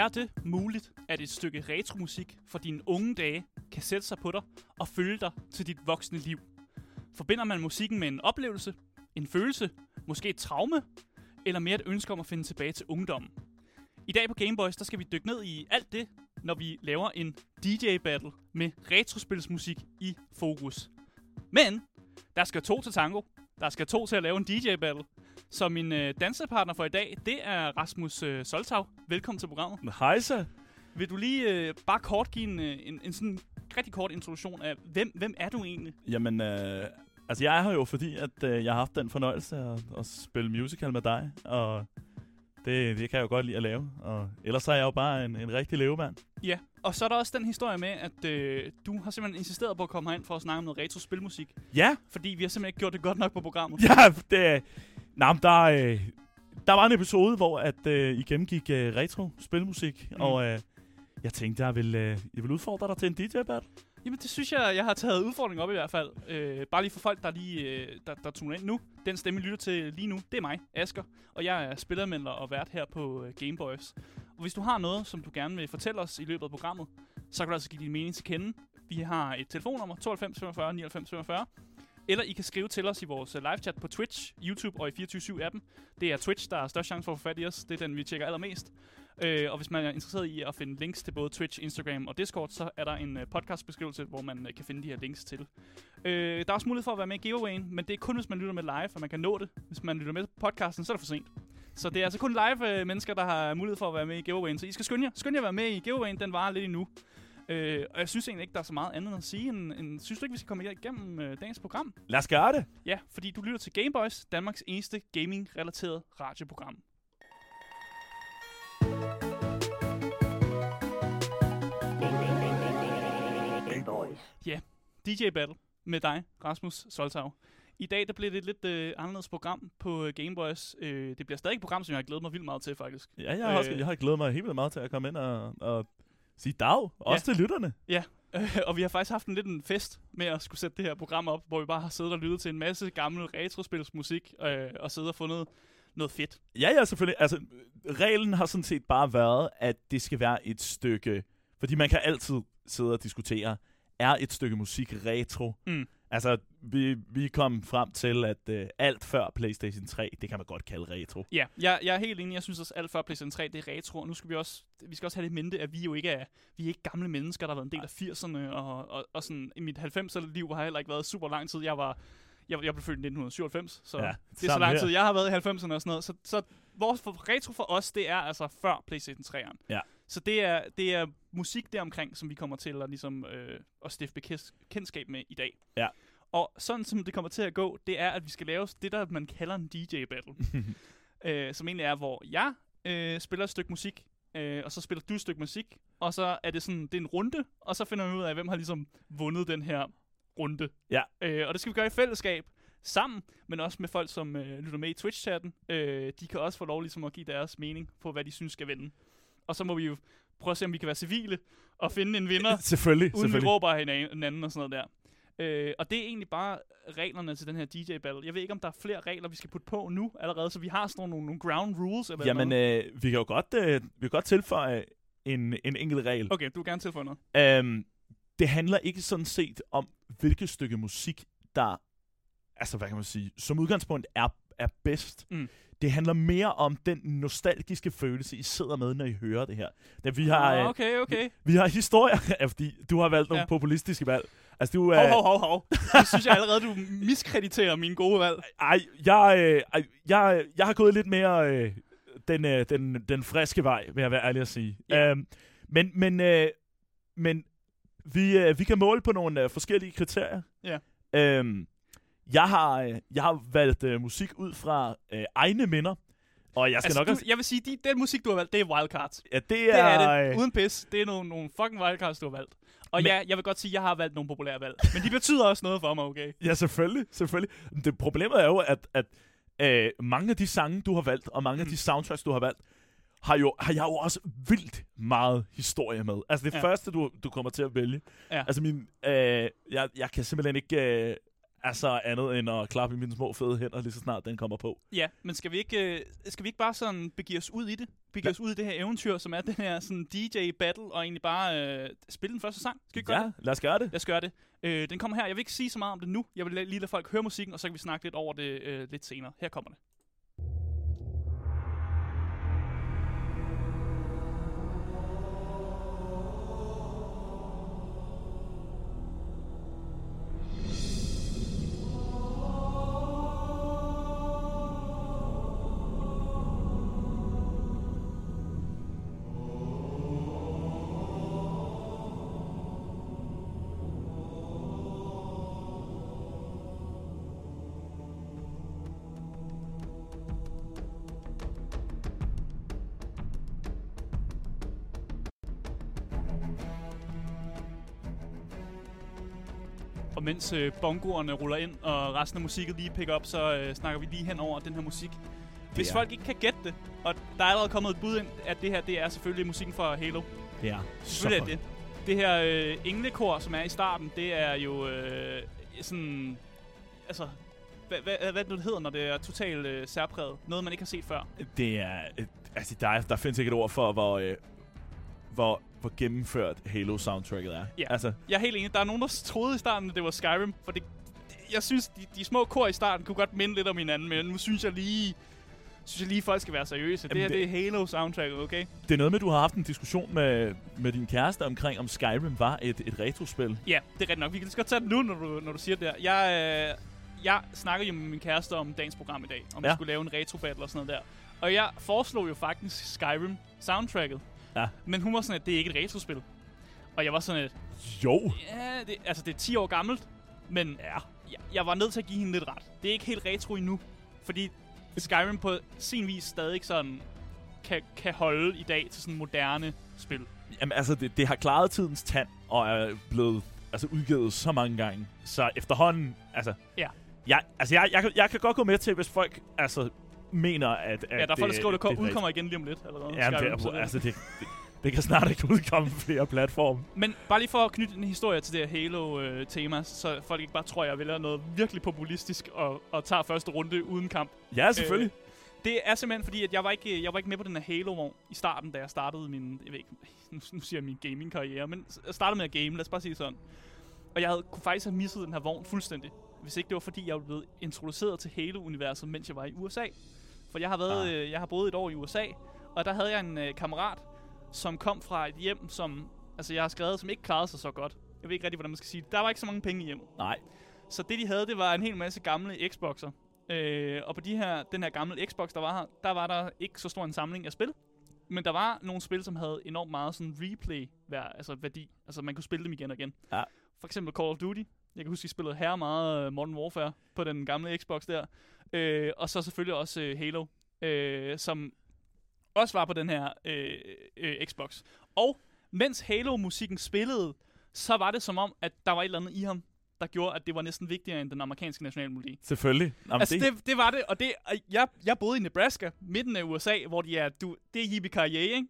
Er det muligt, at et stykke retromusik fra dine unge dage kan sætte sig på dig og følge dig til dit voksne liv? Forbinder man musikken med en oplevelse, en følelse, måske et traume, eller mere et ønske om at finde tilbage til ungdommen? I dag på Gameboys, der skal vi dykke ned i alt det, når vi laver en DJ-battle med retrospilsmusik i fokus. Men der skal to til tango. Der skal to til at lave en DJ-battle. Så min øh, dansepartner for i dag, det er Rasmus øh, Soltau. Velkommen til programmet. Hej så. Vil du lige øh, bare kort give en, øh, en, en sådan rigtig kort introduktion af, hvem, hvem er du egentlig? Jamen, øh, altså jeg er her jo, fordi at, øh, jeg har haft den fornøjelse at, at spille musical med dig, og det, det kan jeg jo godt lide at lave. Og ellers er jeg jo bare en, en rigtig levemand. Ja, og så er der også den historie med, at øh, du har simpelthen insisteret på at komme herind for at snakke om noget retro-spilmusik. Ja, Fordi vi har simpelthen ikke gjort det godt nok på programmet. ja, det... Nej, men der, øh, der var en episode, hvor at, øh, I gennemgik øh, retro-spilmusik, mm. og øh, jeg tænkte, jeg vil, øh, jeg vil udfordre dig til en DJ-battle. Jamen, det synes jeg, jeg har taget udfordringen op i hvert fald. Øh, bare lige for folk, der lige øh, der, der tuner ind nu. Den stemme, I lytter til lige nu, det er mig, Asker. Og jeg er spillermelder og vært her på øh, Gameboys. Og hvis du har noget, som du gerne vil fortælle os i løbet af programmet, så kan du altså give din mening til kende. Vi har et telefonnummer, 92 45 99 45. Eller I kan skrive til os i vores øh, live-chat på Twitch, YouTube og i 24-7-appen. Det er Twitch, der er størst chance for at få fat i os. Det er den, vi tjekker allermest. Øh, og hvis man er interesseret i at finde links til både Twitch, Instagram og Discord, så er der en øh, podcastbeskrivelse, hvor man øh, kan finde de her links til. Øh, der er også mulighed for at være med i giveawayen, men det er kun, hvis man lytter med live, og man kan nå det. Hvis man lytter med på podcasten, så er det for sent. Så det er altså kun live øh, mennesker, der har mulighed for at være med i giveawayen. Så I skal skynde jer, Skynd jer at være med i giveawayen. Den varer lidt endnu. Øh, og jeg synes egentlig ikke, der er så meget andet at sige. End, end, synes du ikke, vi skal komme igennem øh, dagens program? Lad os gøre det. Ja, fordi du lytter til Gameboys, Danmarks eneste gaming-relateret radioprogram. Gameboys. DJ Battle med dig, Rasmus Soltau. I dag der bliver det et lidt øh, anderledes program på øh, Gameboys. Øh, det bliver stadig et program, som jeg har glædet mig vildt meget til, faktisk. Ja, jeg har, også, Øh. jeg har glædet mig helt vildt meget til at komme ind og, og sige dag. Også til lytterne. Øh, og vi har faktisk haft en lidt en fest med at skulle sætte det her program op, hvor vi bare har siddet og lyttet til en masse gammel retrospilsmusik øh, og siddet og fundet noget fedt. Ja, ja, selvfølgelig. Altså, reglen har sådan set bare været, at det skal være et stykke... Fordi man kan altid sidde og diskutere, er et stykke musik retro? Mm. Altså, vi, vi kom frem til, at uh, alt før PlayStation 3, det kan man godt kalde retro. Ja, jeg, jeg er helt enig. Jeg synes også, alt før PlayStation 3, det er retro. Og nu skal vi også, vi skal også have det i mente, at vi jo ikke er, vi er ikke gamle mennesker, der har været en del af 80'erne. Og, og, og sådan, i mit 90'er liv har heller ikke været super lang tid. Jeg var, jeg, jeg blev født i 1997, så Ja, det er så lang her. tid, jeg har været i 90'erne og sådan noget. Så, så vores for, retro for os, det er altså før PlayStation 3'eren. Ja. Så det er, det er musik deromkring, som vi kommer til at, ligesom, øh, at stifte kendskab med i dag. Ja. Og sådan som det kommer til at gå, det er, at vi skal lave det, der man kalder en DJ-battle. øh, som egentlig er, hvor jeg øh, spiller et stykke musik, øh, og så spiller du et stykke musik, og så er det sådan, det er en runde, og så finder vi ud af, hvem har ligesom vundet den her runde. Ja. Øh, og det skal vi gøre i fællesskab, sammen, men også med folk, som øh, lytter med i Twitch-chatten. Øh, de kan også få lov ligesom at give deres mening på, hvad de synes skal vinde. Og så må vi jo prøve at se, om vi kan være civile og finde en vinder, selvfølgelig, uden vi selvfølgelig. råber af hina- hinanden og sådan noget der. Øh, og det er egentlig bare reglerne til den her DJ-battle. Jeg ved ikke, om der er flere regler, vi skal putte på nu allerede, så vi har sådan nogle, nogle ground rules. Eller Jamen, noget. øh, vi kan jo godt, øh, vi kan godt tilføje en, en enkelt regel. Okay, du vil gerne tilføje noget. Øhm, det handler ikke sådan set om, hvilket stykke musik, der, altså hvad kan man sige, som udgangspunkt er, er bedst. Mm. Det handler mere om den nostalgiske følelse, I sidder med, når I hører det her. Da vi har, Ah, øh, okay, okay. vi har historier, ja, fordi du har valgt nogle Ja. populistiske valg. Altså, du, Hov, hov, hov, hov. Det synes jeg allerede, du miskrediterer mine gode valg. Ej, jeg, øh, ej, jeg, jeg har gået lidt mere øh, den, øh, den, den friske vej, vil jeg være ærlig at sige. Ja. Øhm, men men, øh, men vi, øh, vi kan måle på nogle øh, forskellige kriterier. Ja. Øhm, jeg, har, øh, jeg har valgt øh, musik ud fra øh, egne minder. Og jeg skal Altså, nok du, også... jeg vil sige, de, den musik, du har valgt, det er wildcards. Ja, det Det er... er det. øh, Uden pis. Det er nogle, nogle fucking wildcards, du har valgt. Og Men- ja, jeg vil godt sige, at jeg har valgt nogle populære valg. Men de betyder også noget for mig, okay? Ja, selvfølgelig. selvfølgelig. Det problemet er jo, at, at øh, mange af de sange, du har valgt, og mange mm. af Mm. de soundtracks, du har valgt, har, jo, har jeg jo også vildt meget historie med. Altså det ja. første, du, du kommer til at vælge. Ja. Altså min, øh, jeg, jeg kan simpelthen ikke... Øh, altså andet end at klappe i mine små fede hænder, lige så snart den kommer på. Ja, men skal vi ikke, øh, skal vi ikke bare sådan begive os ud i det? Begive os ud i det her eventyr, som er den her sådan DJ-battle, og egentlig bare øh, spille den første sang? Skal vi ikke gøre Ja, det? lad os gøre det. Lad os gøre det. Øh, den kommer her. Jeg vil ikke sige så meget om det nu. Jeg vil lige lade folk høre musikken, og så kan vi snakke lidt over det øh, lidt senere. Her kommer det. Mens øh, bongoerne ruller ind, og resten af musikken lige picker op, så øh, snakker vi lige hen over den her musik. Hvis er- folk ikke kan gætte det, og der er allerede kommet et bud ind, at det her det er selvfølgelig musikken fra Halo. Det er Selvfølgelig er det. Det her øh, englekor, som er i starten, det er jo øh, sådan... Altså, hvad, hvad, hvad er det nu, det hedder, når det er totalt øh, særpræget? Noget, man ikke har set før. Det er... et- Altså, der, er, der findes ikke et ord for, hvor, øh, hvor, hvor gennemført Halo-soundtracket er. Ja. Altså, Jeg er helt enig. Der er nogen, der troede i starten, at det var Skyrim, for det, jeg synes, de, de små kor i starten kunne godt minde lidt om hinanden, men nu synes jeg lige, synes jeg lige, folk skal være seriøse. det her, Jamen, det, er Halo soundtracket, okay? det er noget med, at du har haft en diskussion med, med din kæreste omkring, om Skyrim var et, et retrospil. Ja, det er rigtigt nok. Vi kan lige godt tage det nu, når du, når du siger det der. Jeg, øh, jeg snakkede jo med min kæreste om dagens program i dag, om ja. Vi skulle lave en retro battle og sådan noget der. Og jeg foreslog jo faktisk Skyrim soundtracket. Ja. Men hun var sådan, at det er ikke et retrospil. Og jeg var sådan, at Jo! ja, det, altså det er 10 år gammelt, men Ja. jeg, jeg var nødt til at give hende lidt ret. Det er ikke helt retro endnu, fordi Skyrim på sin vis stadig sådan kan, kan holde i dag til sådan moderne spil. Jamen, altså, det, det har klaret tidens tand, og er blevet altså, udgivet så mange gange. Så efterhånden, altså... Ja. Jeg, altså, jeg, jeg, kan- jeg kan godt gå med til, hvis folk altså, mener, at, at Ja, der er folk, der skriver, at det det er udkommer igen lige om lidt. Allerede, Ja, det, så er, altså, det, det, det kan snart ikke udkomme på flere platforme. Men bare lige for at knytte en historie til det her Halo-tema, så folk ikke bare tror, jeg vælger noget virkelig populistisk og, og tager første runde uden kamp. Ja, selvfølgelig. Øh, det er simpelthen fordi, at jeg var ikke, jeg var ikke med på den her Halo-vogn i starten, da jeg startede min, jeg ved ikke, nu, nu siger jeg min gaming-karriere, men jeg startede med at game, lad os bare sige sådan. Og jeg havde, kunne faktisk have misset den her vogn fuldstændig, hvis ikke det var fordi, jeg blevet introduceret til Halo-universet, mens jeg var i USA. For jeg har, været, Ah. øh, jeg har boet et år i USA, og der havde jeg en øh, kammerat, som kom fra et hjem, som altså jeg har skrevet, som ikke klarede sig så godt. Jeg ved ikke rigtig, hvordan man skal sige det. Der var ikke så mange penge i hjemmet. Nej. Så det, de havde, det var en hel masse gamle Xbox'er. Øh, og på de her, den her gamle Xbox, der var her, der var der ikke så stor en samling af spil. Men der var nogle spil, som havde enormt meget sådan replay vær, altså værdi. Altså man kunne spille dem igen og igen. Ja. For eksempel Call of Duty. Jeg kan huske, at spillede her meget øh, Modern Warfare på den gamle Xbox der. Øh, og så selvfølgelig også øh, Halo, øh, som også var på den her øh, øh, Xbox. Og mens Halo-musikken spillede, så var det som om, at der var et eller andet i ham, der gjorde, at det var næsten vigtigere end den amerikanske nationalmelodi. Selvfølgelig. Jamen, Altså, det, det var det, og det, og jeg, jeg boede i Nebraska, midten af USA, hvor de er, du, det er yippie ikke?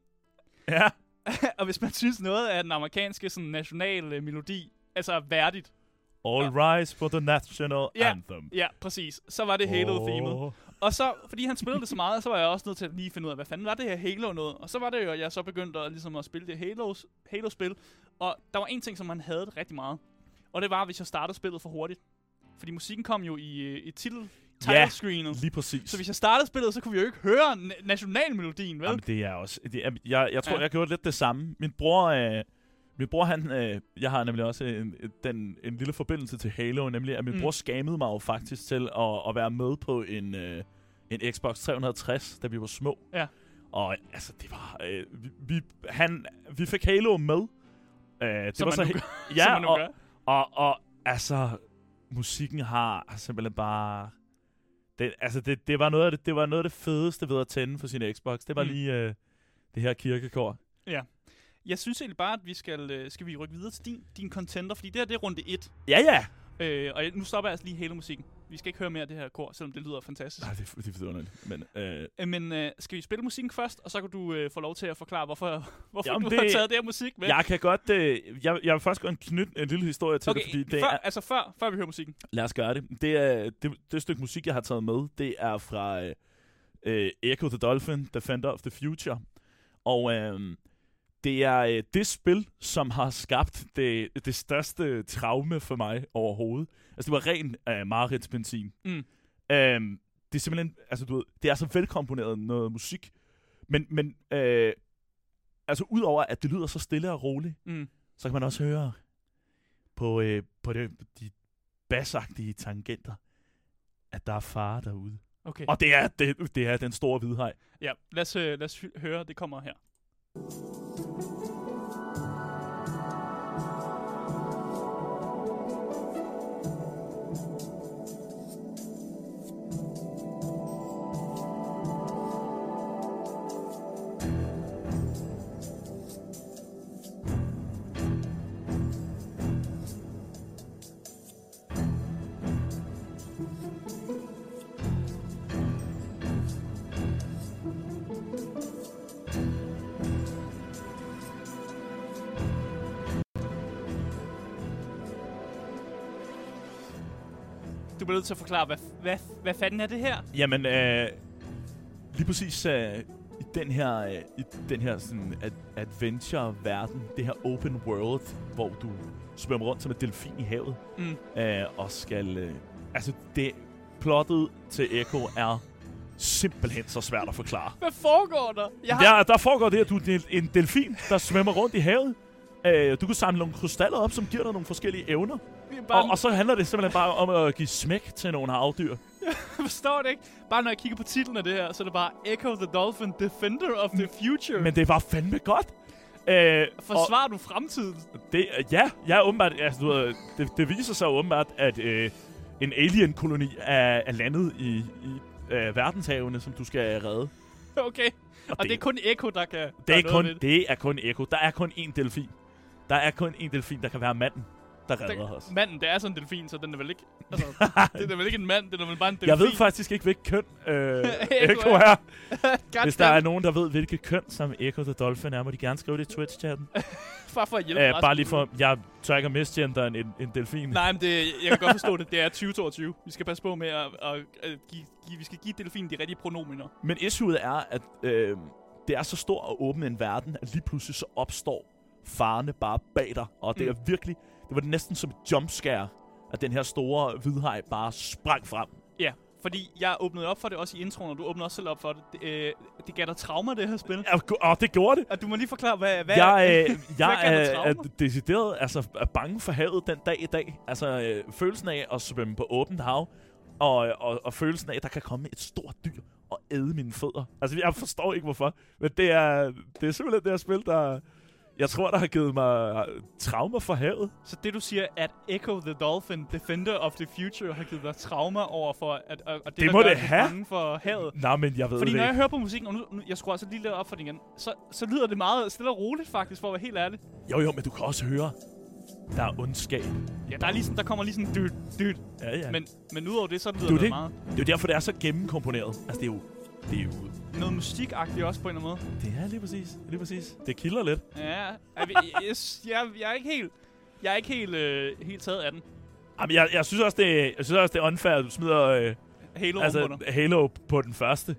Ja. og hvis man synes noget af den amerikanske sådan, nationale melodi, altså er værdigt, All rise for the national Ja. anthem. ja, præcis, så var det Halo-themet. Og så, fordi han spillede det så meget, så var jeg også nødt til at lige finde ud af, hvad fanden var det her Halo noget? Og så var det jo, at jeg så begyndte at, ligesom at spille det Halos, Halo-spil. Og der var en ting, som man havde rigtig meget. Og det var, hvis jeg startede spillet for hurtigt. Fordi musikken kom jo i, øh, i titel, Ja. title screenet. Lige præcis. Så hvis jeg startede spillet, så kunne vi jo ikke høre na- nationalmelodien, vel? Jamen, det er også... Det er, jeg, jeg tror, Ja. ja. jeg gjorde lidt det samme. Min bror... Øh, min bror, han... Øh, jeg har nemlig også en, den, en lille forbindelse til Halo, nemlig at min Mm. bror skammede mig jo faktisk til at, at være med på en, øh, en Xbox 360, da vi var små. Ja. Og altså, det var... Øh, vi, vi, han, vi fik Halo med. Øh, det Som var man så nu gør. Ja, som man nu og, gør. og, og altså, musikken har simpelthen bare... Det, altså, det, det, var noget af det, det var noget af det fedeste ved at tænde for sin Xbox. Det var Mm. lige øh, det her kirkekor. Jeg synes egentlig bare, at vi skal, øh, skal vi rykke videre til din, din contender, fordi det her det er runde 1. Ja, ja. Øh, og nu stopper jeg altså lige Halo-musikken. Vi skal ikke høre mere af det her kor, selvom det lyder fantastisk. Nej, det, det er vidunderligt. Men, øh, Øh, Men øh, skal vi spille musikken først, og så kan du øh, få lov til at forklare, hvorfor, hvorfor Jamen, du har det- taget det her musik med? jeg kan godt... Øh, jeg, jeg vil først godt knytte en lille historie til okay, det, fordi det før, er... altså før, før vi hører musikken. Lad os gøre det. Det, er, det, det stykke musik, jeg har taget med, det er fra øh, øh, Echo the Dolphin, Defender of the Future. Og øh, det er øh, det spil, som har skabt det, det største traume for mig overhovedet. Altså, det var ren øh, mareridtsbenzin. Mm. Øh, det er simpelthen, altså du ved, det er så velkomponeret noget musik. Men, men øh, altså udover at det lyder så stille og roligt, Mm. så kan man også høre på, øh, på det, de bassagtige tangenter, at der er fare derude. Okay. Og det er, det, det er den store hvidhej. Ja, lad os, øh, lad os høre, det kommer her. Du bliver nødt til at forklare, hvad, hvad, hvad fanden er det her? Jamen, øh, lige præcis øh, i den her, øh, i den her sådan ad- adventure-verden, det her open world, hvor du svømmer rundt som en delfin i havet, Mm. øh, og skal... Øh, altså, det plottet til Echo er simpelthen så svært at forklare. Hvad foregår der? Jeg har, Der, der foregår det, at du er en delfin, der svømmer rundt i havet. Øh, du kan samle nogle krystaller op, som giver dig nogle forskellige evner. Bare, Og, og så handler det simpelthen bare om at give smæk til nogle havdyr. jeg forstår det ikke. Bare når jeg kigger på titlen af det her, så er det bare Echo the Dolphin, Defender of the Future. Men det var fandme godt. Øh, Forsvarer du fremtiden? og det, ja, ja, åbenbart, altså, du ved, det, det viser sig åbenbart, at øh, en alien-koloni er, er landet i, i øh, verdenshavene, som du skal redde. Okay. Og, og det, det er kun Echo, der kan det, er kun, det er kun Echo. Der er kun én delfin. Der er kun én delfin, der kan være manden, der redder Den, os. manden, det er sådan en delfin, så den er vel ikke... Altså, det er vel ikke en mand, det er vel bare en delfin. Jeg ved faktisk ikke, hvilket køn øh, Echo er. Hvis der er nogen, der ved, hvilket køn som Echo the Dolphin er, må de gerne skrive det i Twitch-chatten. Bare for at hjælpe Æh, resten. bare lige for, jeg tør ikke at misgender en, en, en delfin. Nej, men det, jeg kan godt forstå det. Det er 2022. Vi skal passe på med at, at, at give, give, vi skal give delfinen de rigtige pronominer. Men issueet er, at øh, det er så stor og åben en verden, at lige pludselig så opstår farene bare bag dig. Og det Mm. er virkelig, det var næsten som et jumpscare, at den her store hvidhaj bare sprang frem. Ja, fordi jeg åbnede op for det også i introen, og du åbnede også selv op for det. Det, øh, det gav dig traumer, det her spil. Og, og det gjorde det. Og du må lige forklare, hvad... hvad jeg, øh, hvad jeg gav er, er decideret altså, er bange for havet den dag i dag. Altså øh, følelsen af at svømme på åbent hav, og, og, og følelsen af, at der kan komme et stort dyr og æde mine fødder. Altså jeg forstår ikke hvorfor, men det er, det er simpelthen det her spil, der... Jeg tror, der har givet mig traumer for havet. Så det, du siger, at Echo the Dolphin, Defender of the Future, har givet dig traumer over for... At, og, og det, Det der må gør, det at have. for havet. Nej, men jeg ved Fordi det når jeg hører på musikken, og nu, nu jeg skruer altså lige lidt op for den igen, så, så lyder det meget stille og roligt faktisk, for at være helt ærlig. Jo, jo, men du kan også høre, der er ondskab. Ja, der, er lige sådan, der kommer lige sådan dyt, dyt. Ja, ja. Men, men udover det, så lyder Det det, meget det er jo derfor, det er så gennemkomponeret. Altså, det er jo... Det er jo... noget musikagtigt også på en eller anden måde. Det er lige præcis. Lige præcis. Det kilder lidt. Ja, jeg, jeg, jeg, jeg er ikke helt... Jeg er ikke helt, øh, helt taget af den. Jamen, jeg, jeg synes også, det, jeg synes også, det er unfair, at du smider øh, Halo altså, altså, Halo på den første.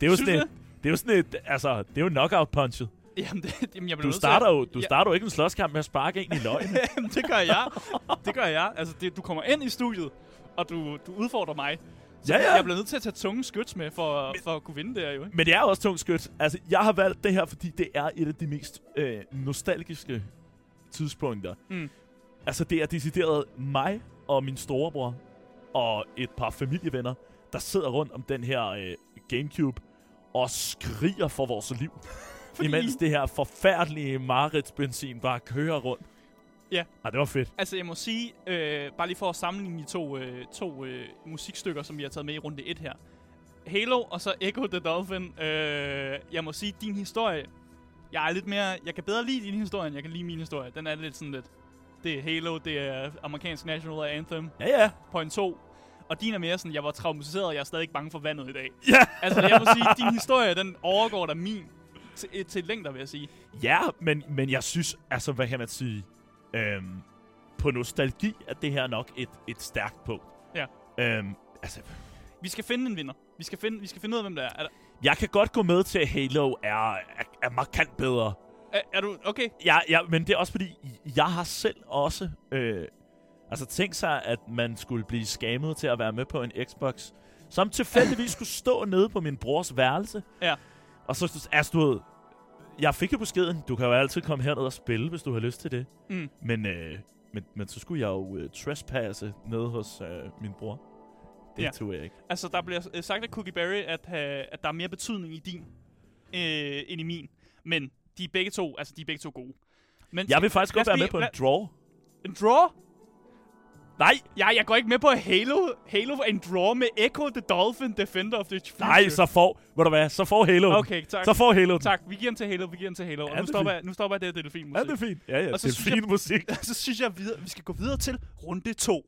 Det er jo Synes sådan et, det er jo sådan et, altså, det er jo knockout punchet. Jamen, det, jamen, jeg Du starter at- jo, du Ja. starter jo ikke en slåskamp med at sparke en i. Jamen, det gør jeg. Det gør jeg. Altså, det, du kommer ind i studiet, og du, du udfordrer mig. Ja, ja. Jeg bliver nødt til at tage tunge skyts med, for, for at kunne vinde det her, jo. Ikke? Men det er også tungt skyt. Altså, jeg har valgt det her, fordi det er et af de mest øh, nostalgiske tidspunkter. Mm. Altså, det er decideret mig og min storebror og et par familievenner, der sidder rundt om den her øh, Gamecube og skriger for vores liv. Fordi- Imens det her forfærdelige mareridsbenzin bare kører rundt. Ja. Ah, det var fedt. Altså, jeg må sige, øh, bare lige for at sammenligne de to, øh, to øh, musikstykker, som vi har taget med i runde 1 her. Halo og så Echo the Dolphin. Øh, jeg må sige, din historie... Jeg er lidt mere... Jeg kan bedre lide din historie, end jeg kan lide min historie. Den er lidt sådan lidt... Det er Halo, det er amerikansk national anthem. Ja, ja. Point 2. Og din er mere sådan, jeg var traumatiseret, og jeg er stadig ikke bange for vandet i dag. Ja, Altså, jeg må sige, din historie, den overgår da min til, til længder, vil jeg sige. ja men, men jeg synes, altså, hvad kan man sige? Øhm, på nostalgi er det her nok et, et stærkt punkt. Ja. Øhm, altså, Vi skal finde en vinder. Vi skal finde, vi skal finde ud af, hvem det er. Er, der- jeg kan godt gå med til, at Halo er, er, er markant bedre. er, er du... Okay. Ja, ja, men det er også fordi, jeg har selv også... Øh, altså tænkt sig, at man skulle blive skammet til at være med på en Xbox, som tilfældigvis skulle stå nede på min brors værelse. Ja. Og så er du ved, Jeg fik jo beskeden, du kan jo altid komme herned og spille, hvis du har lyst til det. Mm. Men, øh, men, men så skulle jeg jo uh, trespasse nede hos øh, min bror. Det Ja. tog jeg ikke. Altså, der bliver øh, sagt af Cookie Berry, at, uh, at der er mere betydning i din, øh, end i min. Men de er begge to, altså, de er begge to gode. Men Jeg vil faktisk godt være med på en draw. En draw? Nej, Ja, jeg går ikke med på Halo. Halo en draw med Echo the Dolphin, Defender of the Future. nej, så får, ved du hvad, så får Halo. Okay, tak. Så får Halo. Tak, vi giver den til Halo, vi giver den til Halo. Ja, og nu er stopper, jeg, nu stopper jeg det her delfin Ja, det er fint. Ja, ja, Og så er jeg- så synes jeg, videre, vi skal gå videre til runde 2.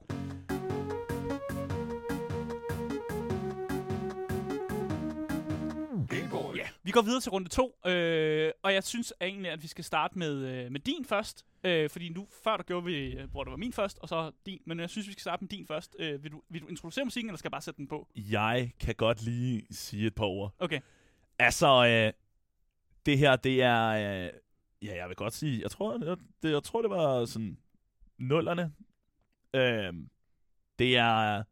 vi går videre til runde 2, øh, og jeg synes egentlig, at vi skal starte med, øh, med din først. Øh, fordi nu, før der gjorde vi, øh, hvor det var min først, og så din. Men jeg synes, vi skal starte med din først. Øh, vil, du, vil du introducere musikken, eller skal jeg bare sætte den på? Jeg kan godt lige sige et par ord. Okay. Altså, øh, det her, det er... Øh, ja, jeg vil godt sige... Jeg tror, det, det, jeg tror, det var sådan... Nullerne. Øh, det er...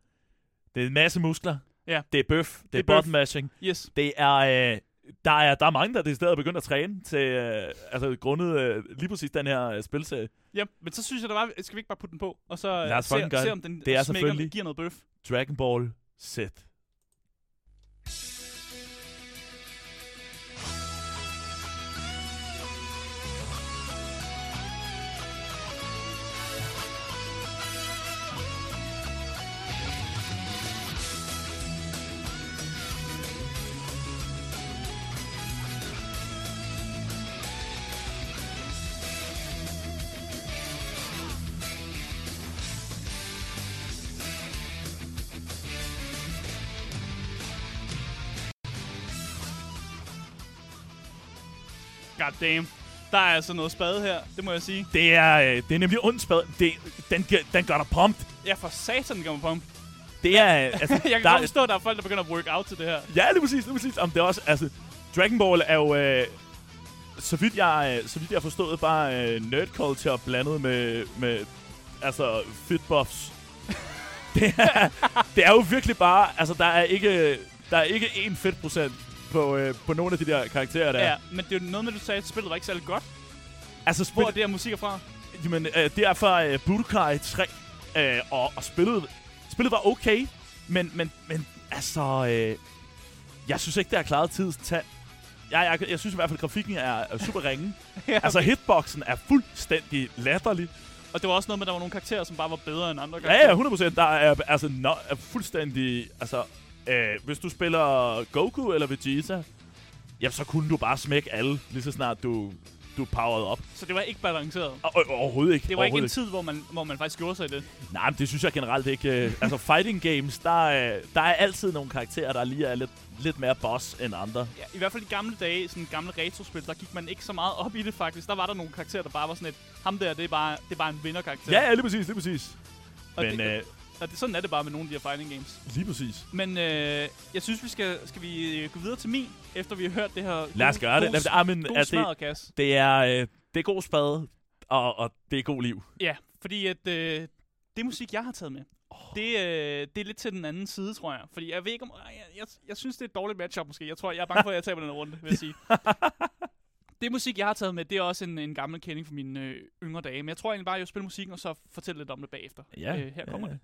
Det er en masse muskler. Ja. Det er bøf. Det, er er bøf. button mashing. Yes. Det er... Øh, der er, der er mange, der er stedet begyndt at træne til, øh, altså grundet øh, lige præcis den her øh, spilserie. Ja, men så synes jeg, der var, skal vi ikke bare putte den på, og så øh, se, se, om den Det er smækker, selvfølgelig- giver noget bøf. Dragon Ball Z. damn. Der er altså noget spade her, det må jeg sige. Det er, øh, det er nemlig ondt spad. Det, den, gør- den gør dig pumped. Ja, for satan gør mig pump. Det er, øh, altså, jeg kan der, godt forstå, at der er folk, der begynder at work out til det her. Ja, lige præcis, lige præcis. Om det er også, altså, Dragon Ball er jo, øh, så vidt jeg, øh, så vidt jeg har forstået, bare øh, nerd culture blandet med, med altså, fit buffs. det, er, det er jo virkelig bare, altså, der er ikke, der er ikke én fedt procent på, øh, på nogle af de der karakterer der. Ja, men det er noget med, du sagde, at spillet var ikke særlig godt. Altså, spil, Hvor er det her musik er fra? Jamen, øh, det er fra øh, Budokai 3, øh, og, og spillet, spillet var okay, men, men, men altså, øh, jeg synes ikke, det har klaret tidens tand. Jeg, jeg, jeg synes i hvert fald, at grafikken er, er super ringe. ja, Altså, hitboxen er fuldstændig latterlig. Og det var også noget med, at der var nogle karakterer, som bare var bedre end andre Ja, karakterer. ja, 100%. Der er, altså, no, er fuldstændig... Altså, øh, hvis du spiller Goku eller Vegeta, jamen, så kunne du bare smække alle, lige så snart du, du powered op. Så det var ikke balanceret. Og, overhovedet ikke. Det var ikke en tid, hvor man, hvor man faktisk gjorde sig i det. Nej, men det synes jeg generelt ikke. øh, altså, fighting games, der, er- der er altid nogle karakterer, der lige er lidt, lidt mere boss end andre. Ja, I hvert fald i gamle dage, sådan gamle retrospil, der gik man ikke så meget op i det faktisk. Der var der nogle karakterer, der bare var sådan et, ham der, det er bare, det er bare en vinderkarakter. Ja, ja, lige præcis, lige præcis. og Men det, øh, og det, sådan er det bare med nogle af de her fighting games. lige præcis. Men øh, jeg synes, vi skal, skal vi øh, gå videre til min, efter vi har hørt det her Lad os gøre det. Lad, ah, men, God er det, det, er, øh, det er god spade, og, og det er god liv. Ja, fordi at øh, det musik, jeg har taget med, det, øh, det er lidt til den anden side, tror jeg. Fordi jeg ved ikke om... Jeg, jeg, jeg synes, det er et dårligt matchup måske. Jeg tror, jeg er bange for, at jeg taber den runde, vil jeg sige. det musik, jeg har taget med, det er også en, en gammel kending fra mine øh, yngre dage. Men jeg tror egentlig bare, at jeg vil spille musikken, og så fortælle lidt om det bagefter. Ja, øh, her kommer ja. det.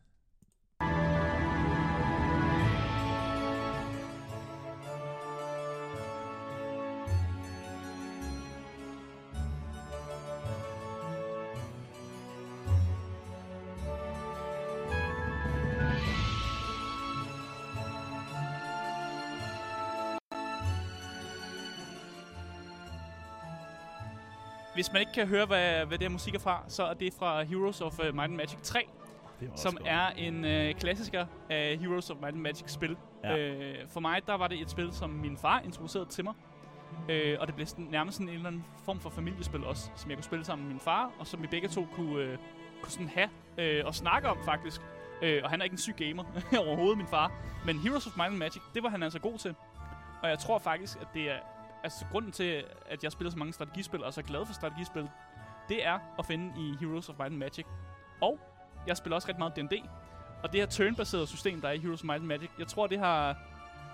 Hvis man ikke kan høre, hvad, hvad det her musik er fra, så er det fra Heroes of uh, Might and Magic 3. Det var også som godt. er en øh, klassiker af Heroes of Might and Magic spil. Ja. Øh, for mig, der var det et spil, som min far introducerede til mig. Øh, og det blev sådan, nærmest sådan en eller anden form for familiespil også, som jeg kunne spille sammen med min far, og som vi begge to kunne, øh, kunne sådan have øh, og snakke om faktisk. Øh, og han er ikke en syg gamer overhovedet, min far. Men Heroes of Might and Magic, det var han altså god til. Og jeg tror faktisk, at det er... Altså, grunden til, at jeg spiller så mange strategispil, og er så glad for strategispil, det er at finde i Heroes of Might and Magic. Og jeg spiller også ret meget D&D. Og det her turnbaserede system, der er i Heroes of Might and Magic, jeg tror, det har,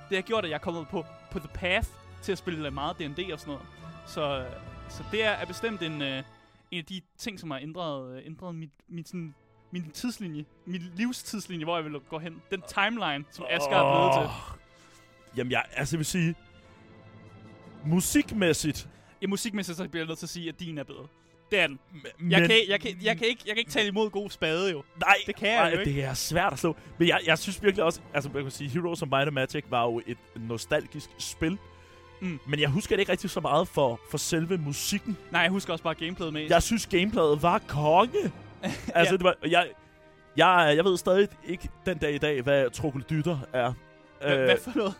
det har gjort, at jeg er kommet på, på the path til at spille meget D&D og sådan noget. Så, så det er, er bestemt en, øh, en af de ting, som har ændret, øh, ændret mit, mit, sådan, min tidslinje, min livstidslinje, hvor jeg vil gå hen. Den timeline, som Asger er blevet til. Jamen, jeg, altså, jeg vil sige... Musikmæssigt... I musikmæssigt så bliver jeg nødt til at sige, at din er bedre. Det er den. Men, Jeg, kan, jeg, kan, jeg, kan ikke, jeg kan ikke tale imod god spade, jo. Nej, Det kan jeg nej, jo ikke. det er svært at slå. Men jeg, jeg synes virkelig også, altså man kan sige, Heroes of Might and Magic var jo et nostalgisk spil. Mm. Men jeg husker det ikke rigtig så meget for, for selve musikken. Nej, jeg husker også bare gameplayet med. Jeg synes, gameplayet var konge. altså, Ja. det var, jeg, jeg, jeg ved stadig ikke den dag i dag, hvad troglodytter er. Øh, hvad for noget?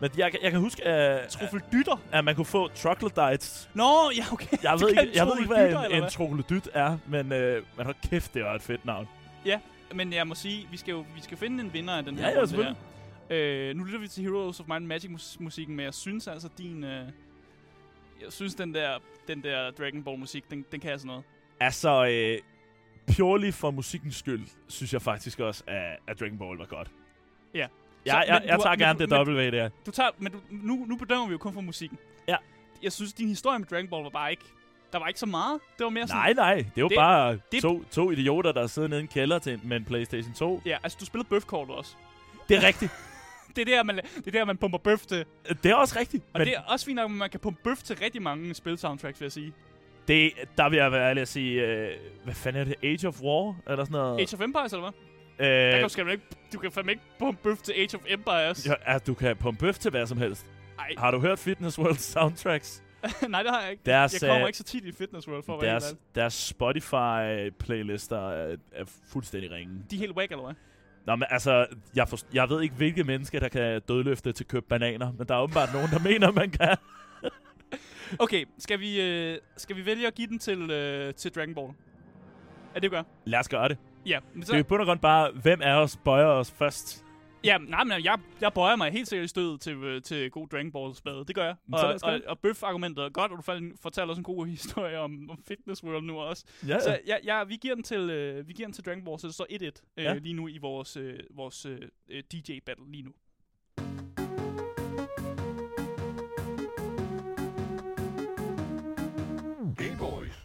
Men jeg, jeg kan huske, at, Troffeldytter? at man kunne få troglodytes. Nå, ja, okay. Jeg ved ikke, jeg ved ikke hvad en, en troglodyt er, men, øh, men hold kæft, det var et fedt navn. Men jeg må sige, vi skal jo vi skal finde en vinder af den Ja, her ja, runde selvfølgelig. Øh, nu lytter vi til Heroes of Might and Magic mus- musikken, men jeg synes altså din... Øh, jeg synes den der, den der Dragon Ball musik, den, den kan altså noget. Altså, øh, purely for musikkens skyld, synes jeg faktisk også, at, at Dragon Ball var godt. Ja. Ja, jeg, jeg, jeg tager gerne det W der. Du tager, men du, nu, nu bedømmer vi jo kun for musikken. Ja. Jeg synes, din historie med Dragon Ball var bare ikke... Der var ikke så meget. Det var mere sådan... Nej, nej, det jo Det- bare det- to, to idioter, der sidder nede i en kælder til, med en Playstation 2. Ja, altså du spillede bøfkortet også. Det er rigtigt. Det er der, man, det er der, man pumper bøf til. det er også rigtigt. Og Men det er også fint nok, at man kan pumpe bøf til rigtig mange spil-soundtracks, vil jeg sige. det, der vil jeg være ærlig at sige, øh, hvad fanden er det? Age of War? Eller sådan noget? Age of Empires, eller hvad? Der kan øh, du, ikke, du kan fandme ikke pumpe bøf til Age of Empires. ja, at du kan pumpe bøf til hvad som helst. Ej, Har du hørt Fitness World soundtracks? nej, det har jeg ikke. Deres, jeg kommer øh, ikke så tit i Fitness World, for at være Deres, ærlig. deres Spotify-playlister er, er fuldstændig ringe. De er helt whack, eller hvad? Nå, men altså, jeg, forst- jeg ved ikke, hvilke mennesker, der kan dødløfte til køb bananer, men der er åbenbart nogen, der mener, man kan. Okay, skal vi, øh, skal vi vælge at give den til, øh, til Dragon Ball? Er det, gør? Lad os gøre det. Ja, men Så... Det er jo bund og grund bare, hvem af os bøjer os først. ja, nej, men jeg, jeg bøjer mig helt sikkert i stødet til, øh, til god Dragon Ball spade. Det gør jeg. Og, og, det. og bøf-argumentet er godt, og du fortæller også en god historie om, om Fitness World nu også. Ja, Så ja, ja, vi giver den til øh, vi giver den til Dragon Ball, så det står 1-1 øh, Ja. lige nu i vores øh, vores øh, øh, DJ battle lige nu.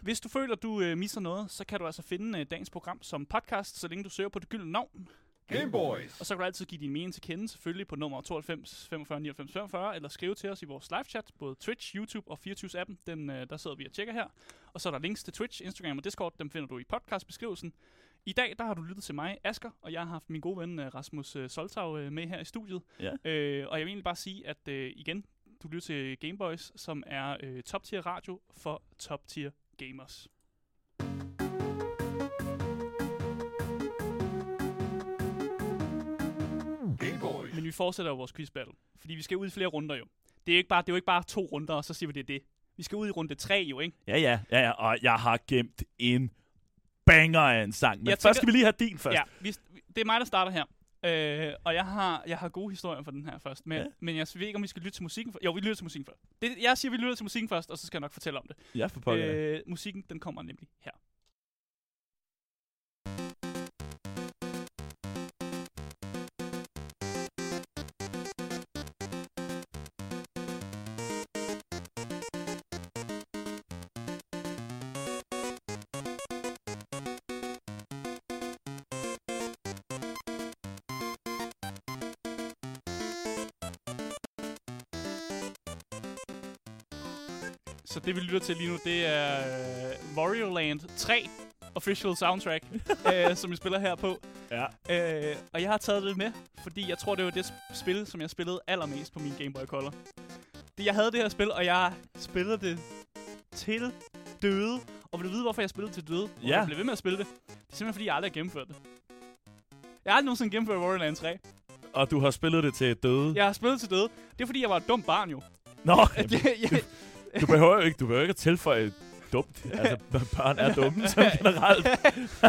Hvis du føler, du øh, misser noget, så kan du altså finde øh, dagens program som podcast, så længe du søger på det gyldne navn. Gameboys. Og så kan du altid give din mening til kende, selvfølgelig på nummer 92 45 99 45, eller skrive til os i vores live chat, både Twitch, YouTube og 24 appen. Den, øh, der sidder vi og tjekker her. Og så er der links til Twitch, Instagram og Discord, dem finder du i podcastbeskrivelsen. I dag, der har du lyttet til mig, Asker, og jeg har haft min gode ven øh, Rasmus øh, Soltau øh, med her i studiet. Ja. Øh, og jeg vil egentlig bare sige, at øh, igen, du lytter til Gameboys, som er øh, top tier radio for top tier gamers. Gameboys. Men vi fortsætter jo vores quiz battle, fordi vi skal ud i flere runder jo. Det er, ikke bare, det er jo ikke bare to runder, og så siger vi, det er det. Vi skal ud i runde tre jo, ikke? ja, ja, ja, ja, og jeg har gemt en banger af en sang. Men Jeg først tænker- skal vi lige have din først. Ja, vi, det er mig, der starter her. Øh, og jeg har, jeg har gode historier for den her først. Men, Ja. men jeg ved ikke, om vi skal lytte til musikken først. Jo, vi lytter til musikken først. Det, jeg siger, vi lytter til musikken først, og så skal jeg nok fortælle om det. Ja, for pokker. Øh, musikken, den kommer nemlig her. Det, vi lytter til lige nu, det er øh, Wario Land 3 official soundtrack, øh, som vi spiller her på. ja. Øh, og jeg har taget det med, fordi jeg tror, det var det sp- spil, som jeg spillede allermest på min Game Boy Color. Det, jeg havde det her spil, og jeg spillede det til døde. Og vil du vide, hvorfor jeg spillede til døde? Hvorfor Ja. Jeg blev ved med at spille det. Det er simpelthen, fordi jeg aldrig har gennemført det. Jeg har aldrig nogensinde gennemført Borderlands 3. Og du har spillet det til døde. Jeg har spillet til døde. Det er fordi, jeg var et dumt barn jo. Nå, jeg, jeg, du behøver jo ikke, du behøver ikke at tilføje dumt. Altså, børn er dumme som generelt.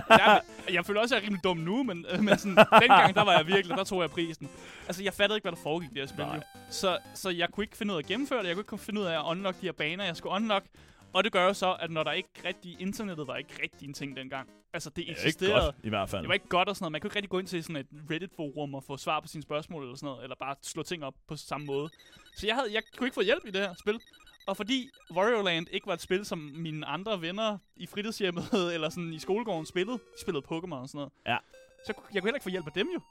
jeg, jeg føler også, at jeg er rimelig dum nu, men, øh, men sådan, dengang, der var jeg virkelig, der tog jeg prisen. Altså, jeg fattede ikke, hvad der foregik i det her spil. Jo. Så, så jeg kunne ikke finde ud af at gennemføre det. Jeg kunne ikke finde ud af at unlock de her baner, jeg skulle unlock. Og det gør jo så, at når der ikke rigtig... Internettet var ikke rigtig en ting dengang. Altså, det er ikke eksisterede. godt, i hvert fald. Det var ikke godt og sådan noget. Man kunne ikke rigtig gå ind til sådan et Reddit-forum og få svar på sine spørgsmål eller sådan noget. Eller bare slå ting op på samme måde. Så jeg, havde, jeg kunne ikke få hjælp i det her spil. Og fordi Wario Land ikke var et spil, som mine andre venner i fritidshjemmet eller sådan i skolegården spillede, de spillede Pokémon og sådan noget. Ja. Så jeg kunne heller ikke få hjælp af dem jo.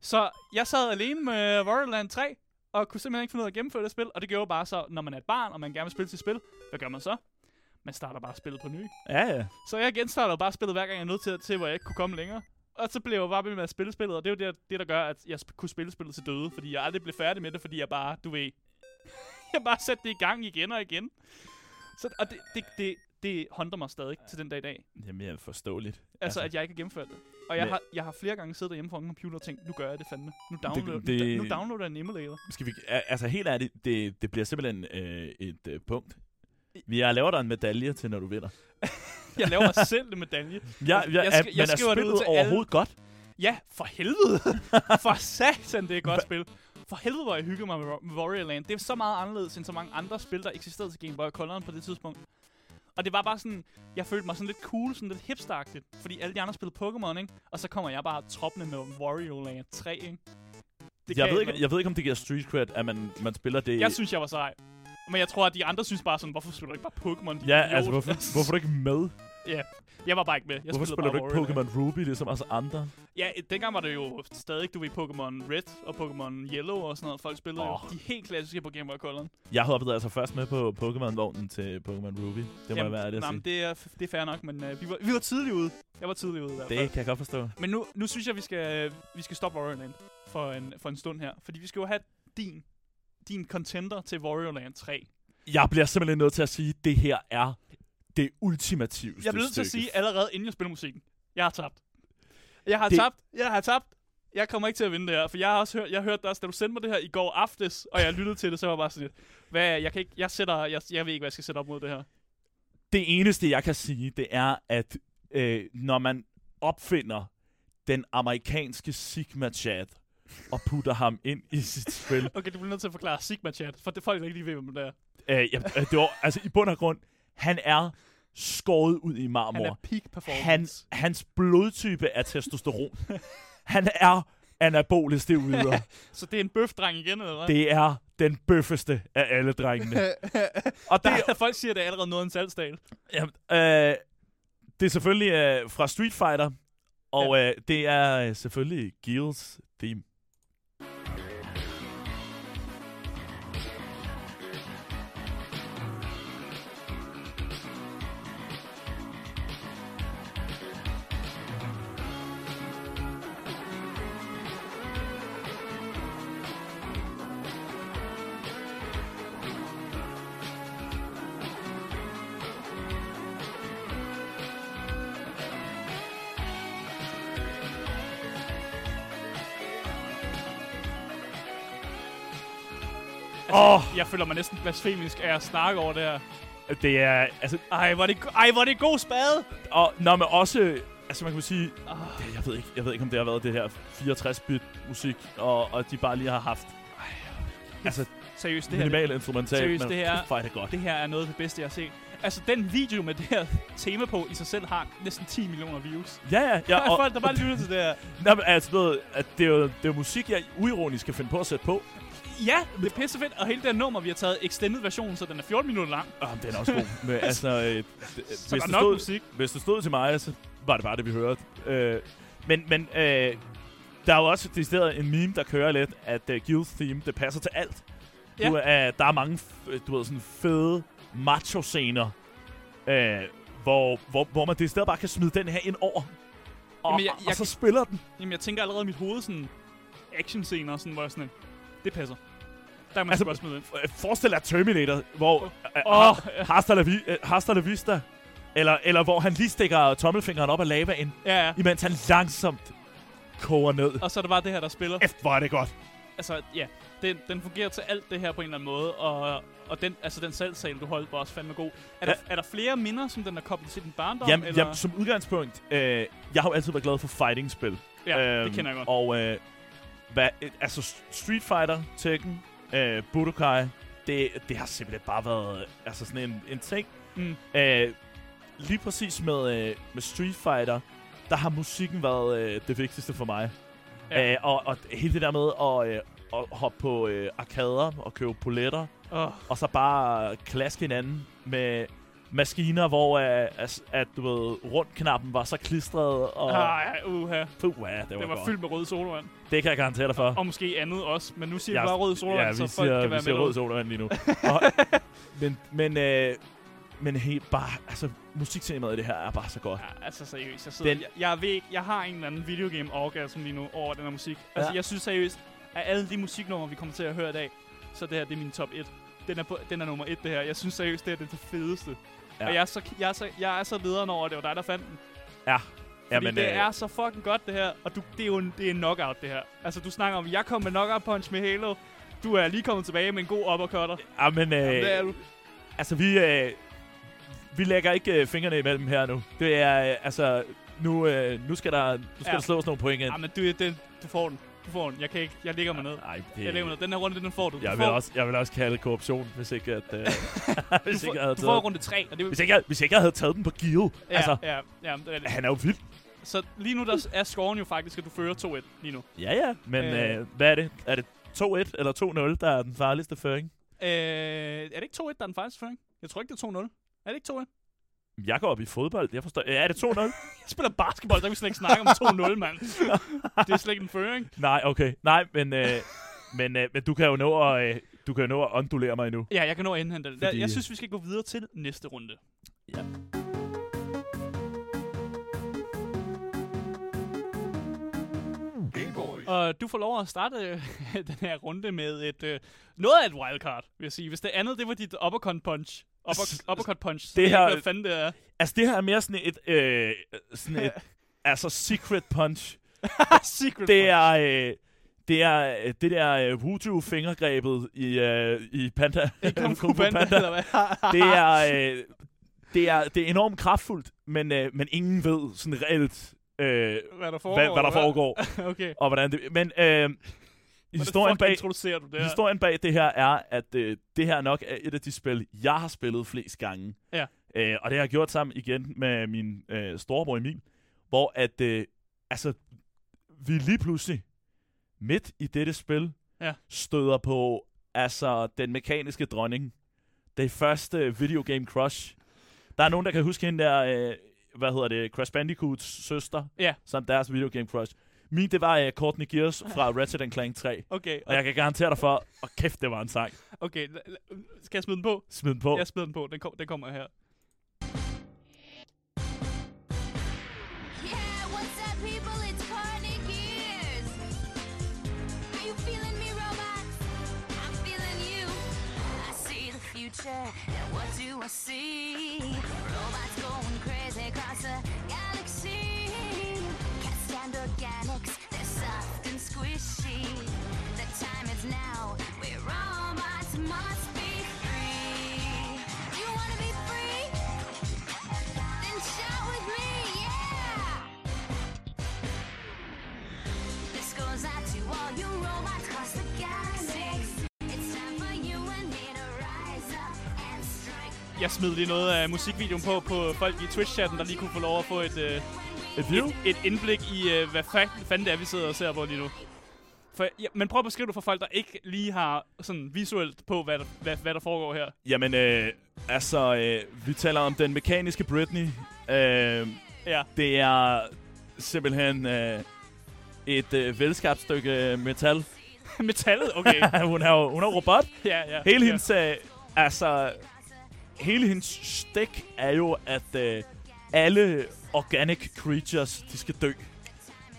Så jeg sad alene med Wario Land 3, og kunne simpelthen ikke finde ud af at gennemføre det spil. Og det gjorde bare så, når man er et barn, og man gerne vil spille til spil, hvad gør man så? Man starter bare spillet på ny. Ja, ja. Så jeg genstarter bare spillet hver gang jeg er nødt til, til, hvor jeg ikke kunne komme længere. Og så blev jeg bare ved med at spille spillet, og det er jo det, det der gør, at jeg kunne spille spillet til døde. Fordi jeg aldrig blev færdig med det, fordi jeg bare, du ved... jeg bare satte det i gang igen og igen. Så, og det, det, det, det håndter mig stadig til den dag i dag. Det er forståeligt. Altså, altså, at jeg ikke har gennemført det. Og jeg Men- har, jeg har flere gange siddet derhjemme foran en computer og tænkt, nu gør jeg det fandme. Nu downloader, det- det, nu, nu downloader jeg en emulator. Skal vi, altså helt ærligt, det, det bliver simpelthen øh, et øh, punkt. Vi har laver dig en medalje til, når du vinder. Jeg laver mig selv en medalje. Ja, Jeg- ja, jeg skal- jeg men er skriver det ud spillet til alle. overhovedet godt? Ja, for helvede. for satan, det er et godt spil. For helvede, hvor jeg hyggede mig med Wa- med Warrior Land. Det er så meget anderledes end så mange andre spil, der eksisterede til Game Boy Color på det tidspunkt. Og det var bare sådan, jeg følte mig sådan lidt cool, sådan lidt hipsteragtigt. Fordi alle de andre spillede Pokémon, ikke? Og så kommer jeg bare troppende med Wario Land 3, ikke? Det Jeg ved, ikke, jeg ved ikke, om det giver street cred, at man, man spiller det... jeg synes, jeg var sej. Men jeg tror, at de andre synes bare sådan, hvorfor spiller du ikke bare Pokémon? ja, idiot?" altså, hvorfor, hvorfor er du ikke med? Ja, jeg var bare ikke med. Jeg hvorfor spillede spiller du ikke. Pokémon Ruby, ligesom os andre? Ja, dengang var det jo stadig, du ved, Pokémon Red og Pokémon Yellow og sådan noget. Folk spillede oh. Jo de helt klassiske på Game Boy Color. Jeg hoppede altså først med på Pokémon-vognen til Pokémon Ruby. Det må jeg være ærlig at nej, sige. det er, det er fair nok, men uh, vi, var, vi var tidligt ude. Jeg var tidligt ude i hvert fald. Det kan jeg godt forstå. Men nu, nu synes jeg, vi skal, vi skal stoppe Warrior Land for en, for en stund her. Fordi vi skal jo have din, din contender til Warrior Land 3. Jeg bliver simpelthen nødt til at sige, at det her er det ultimativste Jeg bliver nødt til at sige allerede, inden jeg spiller musikken. Jeg har tabt. Jeg har Det- tabt. Jeg har tabt. Jeg kommer ikke til at vinde det her, for jeg har også hørt, jeg hørte også, da du sendte mig det her i går aftes, og jeg lyttede til det, så var jeg bare sådan lidt, hvad, jeg kan ikke, jeg sætter, jeg, jeg ved ikke, hvad jeg skal sætte op mod det her. Det eneste, jeg kan sige, det er, at øh, når man opfinder den amerikanske Sigma-chat og putter ham ind i sit spil, Okay, du bliver nødt til at forklare Sigma Chat, for det folk ikke lige ved, hvem det er. øh, ja, øh, det var, altså i bund og grund, han er skåret ud i marmor. Han er peak performance. Han, hans blodtype er testosteron. han er anabolisk steroider. Så det er en bøfdreng igen, eller hvad? det er den bøffeste af alle drengene. Og det, der, folk siger, det er allerede noget en salgsdal. Jamen, øh, det er selvfølgelig øh, fra Street Fighter, og ja. øh, det er øh, selvfølgelig Gills theme. Jeg føler mig næsten blasfemisk af at snakke over det her. det er, altså, Ej, hvor er det, ej, hvor er det god spade! og når man også, altså man kan sige, Oh, det, jeg ved ikke, jeg ved ikke om det har været det her 64-bit musik, og, og de bare lige har haft, altså seriøst, det her, minimal instrumental, seriøst, men det her- er det godt. det her er noget af det bedste, jeg har set. Altså, den video med det her tema på i sig selv har næsten 10 millioner views. Ja, ja, ja. er folk, der bare lytter til det her. Nå, men altså, noget, at det, er jo, det er jo musik, jeg uironisk kan finde på at sætte på. Ja, det er pisse fedt. Og hele det nummer, vi har taget extended version, så den er 14 minutter lang. Oh, den er også god. Men, altså, øh, Så hvis, nok stod, musik. hvis det stod til mig, så var det bare det, vi hørte. Øh, men men øh, der er jo også decideret en meme, der kører lidt, at uh, Guild Theme, det passer til alt. Ja. Du, uh, der er mange, f- du ved, sådan fede macho-scener, øh, hvor, hvor, hvor man decideret bare kan smide den her ind over. Og, Jamen, jeg- og jeg så kan- spiller den. Jamen, jeg tænker allerede i mit hoved sådan action-scener, sådan, hvor jeg sådan, det passer. Der kan man Altså, godt smide ind. Forestil dig Terminator, hvor uh, oh, hasta, la vi, uh, hasta la vista, eller, eller hvor han lige stikker tommelfingeren op af lavaen, ja, ja. imens han langsomt koger ned. Og så er det bare det her, der spiller. Efter, hvor er det godt. Altså, ja, den, den fungerer til alt det her på en eller anden måde, og, og den, altså, den salgssal, du holdt, var også fandme god. Er, der, er der flere minder, som den er koblet til din barndom? Jamen, eller? jamen, som udgangspunkt, øh, jeg har jo altid været glad for fighting-spil. ja, det kender jeg godt. Og øh, hvad, altså Street Fighter, Tekken, øh, Budokai, det, det har simpelthen bare været altså sådan en, en ting. Mm. Øh, lige præcis med, øh, med Street Fighter, der har musikken været øh, det vigtigste for mig. Ja. Øh, og, og hele det der med at, øh, at hoppe på øh, arkader og købe poletter, Oh, og så bare klaske hinanden med maskiner, hvor øh, at, at du ved, rundknappen var så klistret, og ah, uha. puh, ja, det var, Det var godt. fyldt med rød sodavand. Det kan jeg garantere dig for. Og måske andet også, men nu siger Ja, vi bare rød sodavand, ja, så siger, folk kan være vi siger med. rød sodavand lige nu. og, men men, øh, men helt bare, altså, musiktemaet i det her er bare så godt. Ja, altså seriøst. Jeg, sidder, Den- jeg, jeg, ved ikke, jeg har en eller anden videogame orgasm lige nu over den her musik. Altså, Ja. jeg synes seriøst, at alle de musiknumre, vi kommer til at høre i dag, så det her, det er min top 1. Den er, på, den er nummer 1, det her. Jeg synes seriøst, det er det fedeste. Ja. Og jeg er, så, jeg, er så, jeg er så lederen over, at det var dig, der fandt den. Ja. Fordi Jamen, det øh, er så fucking godt, det her. Og du, det er jo en, det er en knockout, det her. Altså, du snakker om, jeg kom med knockout punch med Halo. Du er lige kommet tilbage med en god uppercutter. Jamen, øh, det er du. altså, vi, øh, vi lægger ikke øh, fingrene imellem her nu. Det er, øh, altså, nu, øh, nu skal der, nu skal Ja. der slås nogle point ind. Ja, men du, det, du får den. Du får den. Jeg kan ikke. Jeg ligger mig ned. Ej, det, Jeg ligger mig ned. Den her runde, den får du. du jeg, får, vil også, jeg vil også kalde korruption, hvis ikke, at, øh, hvis du, ikke jeg får, havde du får taget runde 3. Og det, hvis ikke, jeg, hvis ikke jeg havde taget den på Gil. ja, altså, ja, ja, det er det. han er jo vild. Så lige nu der er scoren jo faktisk, at du fører 2-1 lige nu. Ja, ja. Men Øh. øh, hvad er det? Er det 2-1 eller 2-0, der er den farligste føring? Øh, er det ikke 2-1, der er den faktisk føring? Jeg tror ikke, det er 2-0. Er det ikke 2-1? Jeg går op i fodbold. Jeg forstår. Er det 2-0? Jeg spiller basketball, der kan vi slet ikke snakke om 2-0, mand. Det er slet ikke en føring. Nej, okay. Nej, men, øh, men, øh, men du kan jo nå at, øh, du kan jo nå at undulere mig endnu. Ja, jeg kan nå at indhente det. Fordi-. Jeg synes, vi skal gå videre til næste runde. Ja. Og du får lov at starte øh, den her runde med et øh, noget af et wildcard, vil jeg sige. Hvis det andet, det var dit uppercut punch. Upper, uppercut punch. Det her... hvad fanden det er. Altså, det her er mere sådan et, øh, sådan et altså secret punch. Secret Det punch. er, øh, det er øh, det der øh, Wuju fingergrebet i, øh, i Panda. Ikke Kung Fu Fu Panda, eller hvad? Det er, øh, det er, det er enormt kraftfuldt, men, øh, men ingen ved sådan reelt, øh, hvad der foregår. hvad, hvad der foregår, okay. og hvordan det... Men øh, historien bag, introducerer du det her? historien bag det her er, at øh, det her nok er et af de spil, jeg har spillet flest gange. Ja. Øh, og det har jeg gjort sammen igen med min øh, storebror Emil, hvor at, øh, altså, vi lige pludselig, midt i dette spil, Ja. støder på, altså, den mekaniske dronning. Det første videogame crush. Der er nogen, der kan huske hende der, øh, hvad hedder det, Crash Bandicoots søster, Ja. som deres videogame crush. Min, det var øh, Courtney Gears fra Ratchet Clank 3. Okay, Og jeg kan garantere dig for, og kæft, det var en sang. okay. Skal jeg smide den på? Smid den på. Jeg smider den på. Den, kom, den kommer her. Yeah, what's up, people? It's Courtney Gears. Are you feeling me, robots? I'm feeling you. I see the future, and what do I see? Robots going crazy across the and squishy. The time is now, we robots must be free. You wanna be free? Then shout with me, yeah! This goes out to all you robots across the galaxy. It's time for you and me to rise up and strike. Jeg smed lige noget af musikvideoen på, på folk i Twitch-chatten, der lige kunne få lov at få et, øh, Et view? et, et indblik i, øh, hvad fa- fanden det er, vi sidder og ser på lige nu. For, ja, men prøv at beskrive det for folk, der ikke lige har sådan visuelt på, hvad der, hvad, hvad der foregår her. Jamen, øh, altså, øh, vi taler om den mekaniske Britney. Øh, Ja, det er simpelthen øh, et øh, velskabt stykke metal. metallet, okay. hun er hun er robot. ja, ja. Hele ja. hendes, øh, altså, hele hendes stik er jo, at øh, alle organic creatures, de skal dø.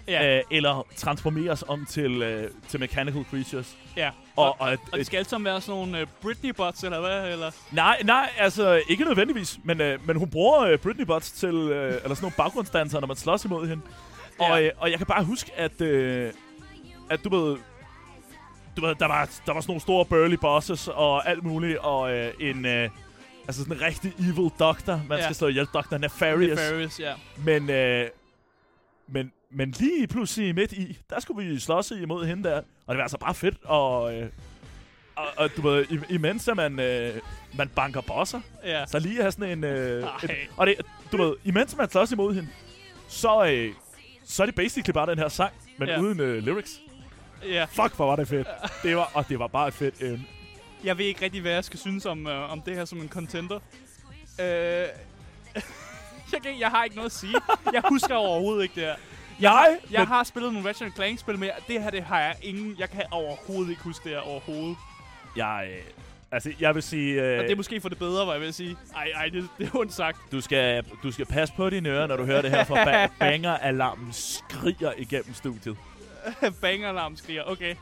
Ja, Øh, eller transformeres om til, øh, til mechanical creatures. ja. Og, Og, og, et, og det skal sammen være sådan nogle uh, Britney-bots, eller hvad? Eller? Nej, nej, altså ikke nødvendigvis, men, øh, men hun bruger øh, Britney Bots til, øh, eller sådan nogle baggrundsdanser, når man slås imod hende. Og, Ja. øh, og jeg kan bare huske, at, øh, at du ved, du ved, der var, der var sådan nogle store burly bosses og alt muligt, og øh, en, øh, altså sådan en rigtig evil doctor, man Ja. skal slå ihjel, Dr. Nefarious. Nefarious, ja. Men, øh, men, men lige pludselig midt i, der skulle vi slås imod hende der. Og det var altså bare fedt. Og, øh, og, og du ved, im- imens at man, øh, man banker bosser, Ja. så lige have sådan en... Øh, Ej. et, og det, du ved, imens man slås imod hende, så, øh, så er det basically bare den her sang, men Ja. uden øh, lyrics. ja. Fuck, hvor var det fedt. Det var, og det var bare et fedt øh, Jeg ved ikke rigtig, hvad jeg skal synes om, øh, om det her som en contender. Øh, jeg, jeg har ikke noget at sige. Jeg husker overhovedet ikke det her. Jeg, Jeg men, har spillet nogle Ratchet Clank-spil, men det her, det har jeg ingen... Jeg kan overhovedet ikke huske det her overhovedet. jeg, øh, altså, jeg vil sige, Og øh, det er måske for det bedre, hvad jeg vil sige. Ej, ej, det, det er ondt sagt. du, skal, du skal passe på dine ører, når du hører det her, for ba- banger-alarmen skriger igennem studiet. Banger-alarm skriger. Okay.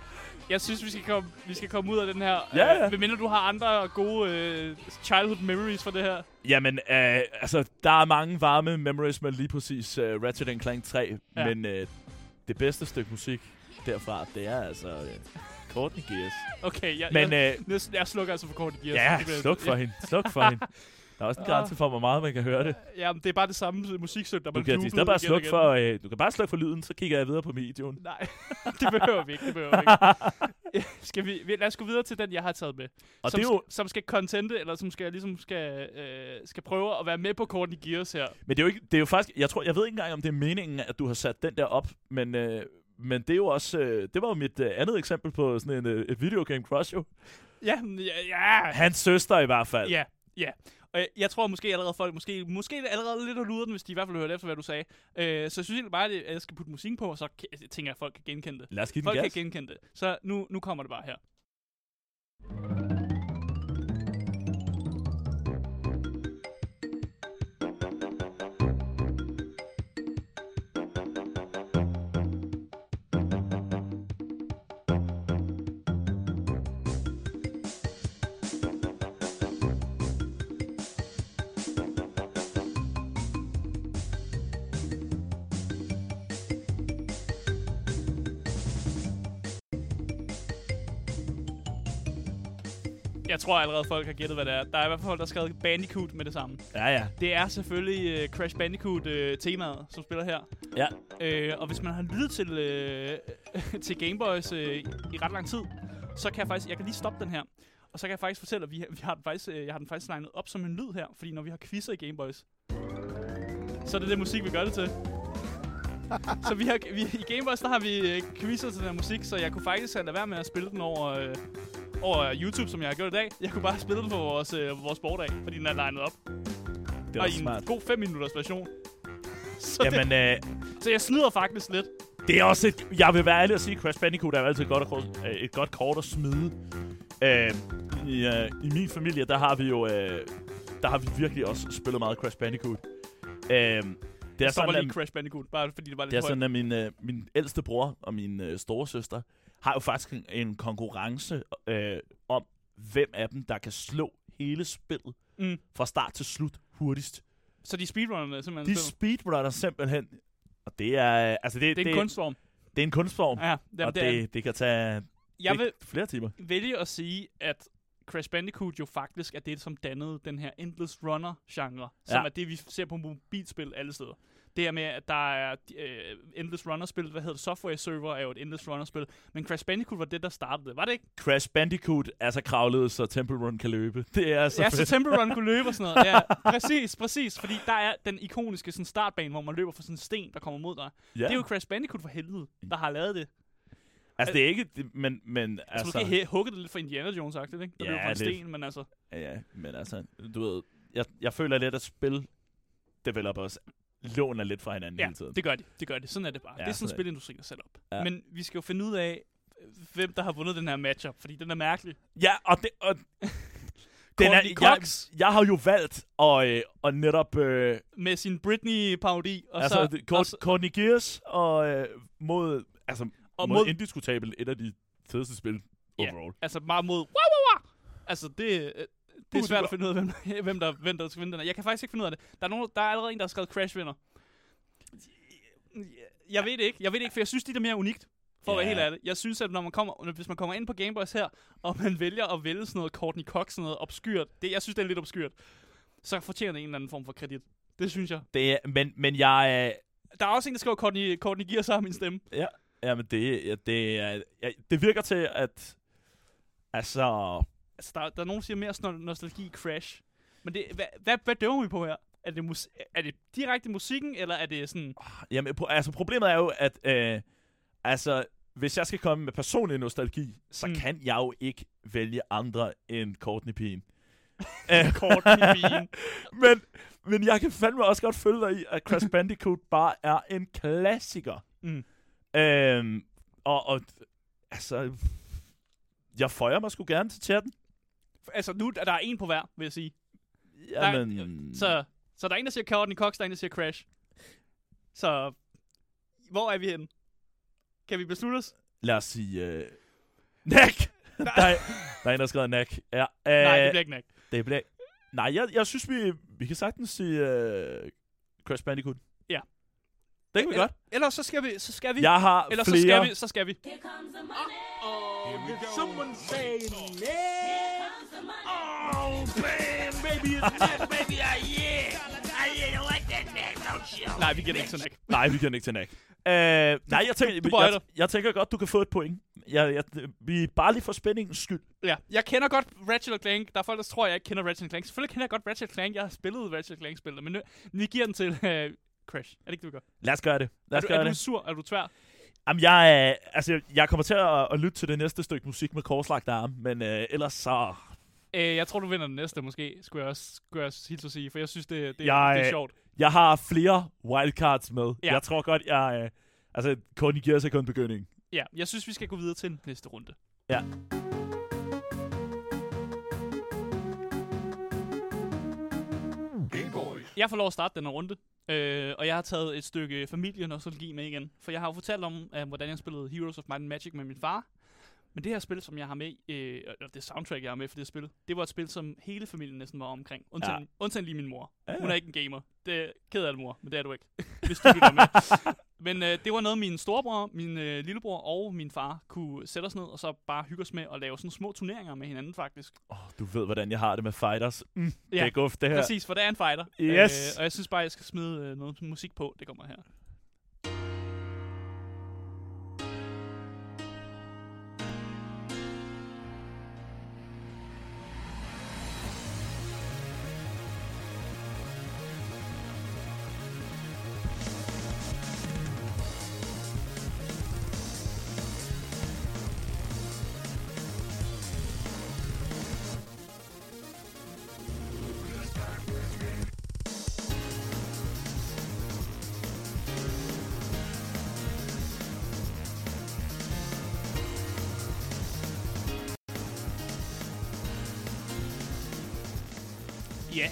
Jeg synes, vi skal komme, vi skal komme ud af den her. Ja, ja. Øh, medmindre du har andre gode øh, childhood memories for det her. Jamen, øh, altså, der er mange varme memories med lige præcis uh, Ratchet Clank 3, Ja. men øh, det bedste stykke musik derfra, det er altså øh, Courtney Gears. Okay, jeg, Men jeg, øh, jeg, jeg slukker altså for kort gears. ja, sluk for hende, sluk for hende. Der er også en grænse for, hvor meget man kan høre det. Ja, men det er bare det samme musikstykke, der Du man kan, i loopede stedet bare slukke for, øh, du kan bare slukke for lyden, så kigger jeg videre på videoen. Nej, det behøver vi ikke, det behøver vi ikke. skal vi, lad os gå videre til den, jeg har taget med. Og som, det er jo, som skal contente, eller som skal, ligesom skal, øh, skal prøve at være med på Courtney Gears her. men det er jo, ikke, det er jo faktisk, jeg tror, jeg ved ikke engang, om det er meningen, at du har sat den der op, men, øh, men det er jo også, øh, det var jo mit øh, andet eksempel på sådan en, øh, et videogame crush jo. Ja, ja, ja. Hans søster i hvert fald. Ja, ja. Og jeg- jeg tror måske allerede folk, måske, måske er allerede lidt af luden, hvis de i hvert fald hørte efter, hvad du sagde. Øh, så jeg synes egentlig bare, at jeg skal putte musikken på, og så tænker jeg, at folk kan genkende det. Lad os give den Folk kan gas. genkende det. Så nu, nu kommer det bare her. Tror allerede, folk har gættet, hvad det er. Der er i hvert fald folk, der har skrevet Bandicoot med det samme. Ja, ja. Det er selvfølgelig uh, Crash Bandicoot-temaet, som spiller her. Ja. Øh, og hvis man har lyttet til, øh, til Gameboys øh, i, ret lang tid, så kan jeg faktisk, jeg kan lige stoppe den her. Og så kan jeg faktisk fortælle, at vi, vi har den faktisk, øh, jeg har den faktisk legnet op som en lyd her, fordi når vi har quizzer i Gameboys, så er det det musik, vi gør det til. så vi har, vi, i Gameboys, der har vi øh, quizzer til den her musik, så jeg kunne faktisk have lade være med at spille den over, øh, over YouTube, som jeg har gjort i dag. Jeg kunne bare spille den på vores, øh, vores bordag, fordi den er legnet op. Det og var i en smart. god 5 minutters version. Så, det, Jamen, øh, så jeg snyder faktisk lidt. det er også et... Jeg vil være ærlig og sige, Crash Bandicoot er jo altid et godt, kort, øh, et godt kort at smide. Øh, i, øh, I min familie, der har vi jo... Øh, der har vi virkelig også spillet meget Crash Bandicoot. Øh, det er sådan, lige Crash Bandicoot, bare fordi det var lidt det er sådan, at min, øh, min ældste bror og min øh, store søster har jo faktisk en, en konkurrence øh, om, hvem af dem, der kan slå hele spillet Mm. fra start til slut hurtigst. Så de speedrunnerne simpelthen. De speedrunner simpelthen. Og det er... Altså det, det er en kunstform. Det er en kunstform. Ja, jamen, og det, er, det, det kan tage jeg det, vil flere timer. vælge at sige, at Crash Bandicoot jo faktisk er det, som dannede den her Endless Runner-genre, som Ja. er det, vi ser på mobilspil alle steder. Det her med, at der er øh, Endless Runner-spil, hvad hedder det, Software Server er jo et Endless Runner-spil, men Crash Bandicoot var det, der startede det. Var det ikke? Crash Bandicoot er så kravlet, så Temple Run kan løbe. Det er så ja, fedt. så Temple Run kunne løbe og sådan noget. Ja, præcis, præcis. Fordi der er den ikoniske sådan, startbane, hvor man løber for sådan en sten, der kommer mod dig. ja. Det er jo Crash Bandicoot for helvede, der har lavet det. altså, det er ikke... Det, men, men Altså, altså... måske he- hugget det lidt for Indiana Jones sagt, ikke? Der Ja, løber for en sten, men altså... Ja, men altså... Du ved... Jeg, jeg føler lidt, at spil developers låner lidt fra hinanden Ja, hele tiden. det gør de. Det gør de. Sådan er det bare. Ja, det er sådan, sådan er spilindustrien er sat op. Ja. Men vi skal jo finde ud af, hvem der har vundet den her matchup, fordi den er mærkelig. Ja, og det... Og, den Courtney jeg, Cox jeg har jo valgt at, øh, at netop... Øh, med sin Britney-parodi, og altså, så... det- og, så- Courtney Gears og øh, mod... Altså, Og mod, mod- indiskutabelt et af de fedeste spil Ja. overall. altså meget mod... Wow, wow, wow. Altså, det, øh, det er svært at finde ud af, hvem, hvem, der, hvem der skal vinde den her. Jeg kan faktisk ikke finde ud af det. Der er, nogen, der er allerede en, der har skrevet Crash vinder. jeg ved det ikke. Jeg ved det ikke, for jeg synes, det er mere unikt. For at være Ja. helt ærlig. Jeg synes, at når man kommer, hvis man kommer ind på Gameboys her, og man vælger at vælge sådan noget Courtney Cox, sådan noget obskyrt. Det, jeg synes, det er lidt obskyrt. Så fortjener det en eller anden form for kredit. Det synes jeg. Det men, men jeg er... Der er også en, der skriver, Courtney, Courtney giver sig min stemme. Ja, men det, ja, det, ja, det virker til, at... Altså... Altså, der, der er nogen, der siger mere nostalgi Crash. Men det, hvad, hvad, hvad dømmer vi på her? Er det, mus- er det direkte musikken, eller er det sådan... Jamen, pro- altså problemet er jo, at... Øh, altså, hvis jeg skal komme med personlig nostalgi, så Mm. kan jeg jo ikke vælge andre end Courtney Pien. Courtney Bean. men, men jeg kan fandme også godt følge dig i, at Crash Bandicoot bare er en klassiker. Mm. Øhm, og, og altså, jeg føjer mig sgu gerne til chatten. Altså, nu er der en på hver, vil jeg sige. Der, Jamen, Så, så der er en, der siger Courtney Cox, der er en, der siger Crash. Så hvor er vi henne? Kan vi beslutte os? lad os sige... Øh, Nack! der, er, der er en, der har skrevet Nack. Ja, øh, Nej, det bliver ikke nok. det bliver... Nej, jeg, jeg synes, vi, vi kan sagtens sige øh, Crash Bandicoot. Ja. Det kan vi godt. Ellers så skal vi, så skal vi. Jeg har Ellers så flere... skal vi, så skal vi. Someone say Nej, vi giver det ikke til Nick. Nej, vi giver den ikke til Nack. Øh, nej, jeg tænker, du jeg, jeg, tænker godt, du kan få et point. Jeg, jeg, vi bare lige for spændingens skyld. Ja, jeg kender godt Ratchet Clank. Der er folk, der tror, jeg ikke kender Ratchet Clank. Selvfølgelig kender jeg godt Ratchet Clank. Jeg har spillet Ratchet Clank-spillet, men nu, vi giver den til uh, Crash. Er det ikke det, vi gør? Lad os gøre det. Lad Er os du, gøre er du det. sur? Er du tvær? Jamen, jeg, er, altså, jeg kommer til at, at lytte til det næste stykke musik med korslagte arme, men øh, ellers så... Øh, jeg tror, du vinder den næste, måske, skulle jeg også, skulle jeg også hilse at sige. For jeg synes, det, det, Jeg- det er sjovt. Jeg har flere wildcards med. Ja. Jeg tror godt, jeg... Øh, altså, kun giver sig kun begynding. Ja, jeg synes, vi skal gå videre til næste runde. Ja. Jeg får lov at starte den her runde, øh, og jeg har taget et stykke familienostalgi med igen. For jeg har jo fortalt om, øh, hvordan jeg spillede Heroes of Might and Magic med min far. Men det her spil, som jeg har med, øh, og det soundtrack, jeg har med for det spil, det var et spil, som hele familien næsten var omkring. Undtagen, ja. undtagen lige min mor. Ja, Hun ja. er ikke en gamer. Det er ked af det, mor, men det er du ikke, hvis du lytter med. Men øh, det var noget, min storebror, min øh, lillebror og min far kunne sætte os ned, og så bare hygge os med at lave sådan små turneringer med hinanden, faktisk. Oh, du ved, hvordan jeg har det med fighters. Mm, Ja, Det er guf, det her. Præcis, for det er en fighter. Yes. Øh, og jeg synes bare, jeg skal smide øh, noget musik på. Det kommer her.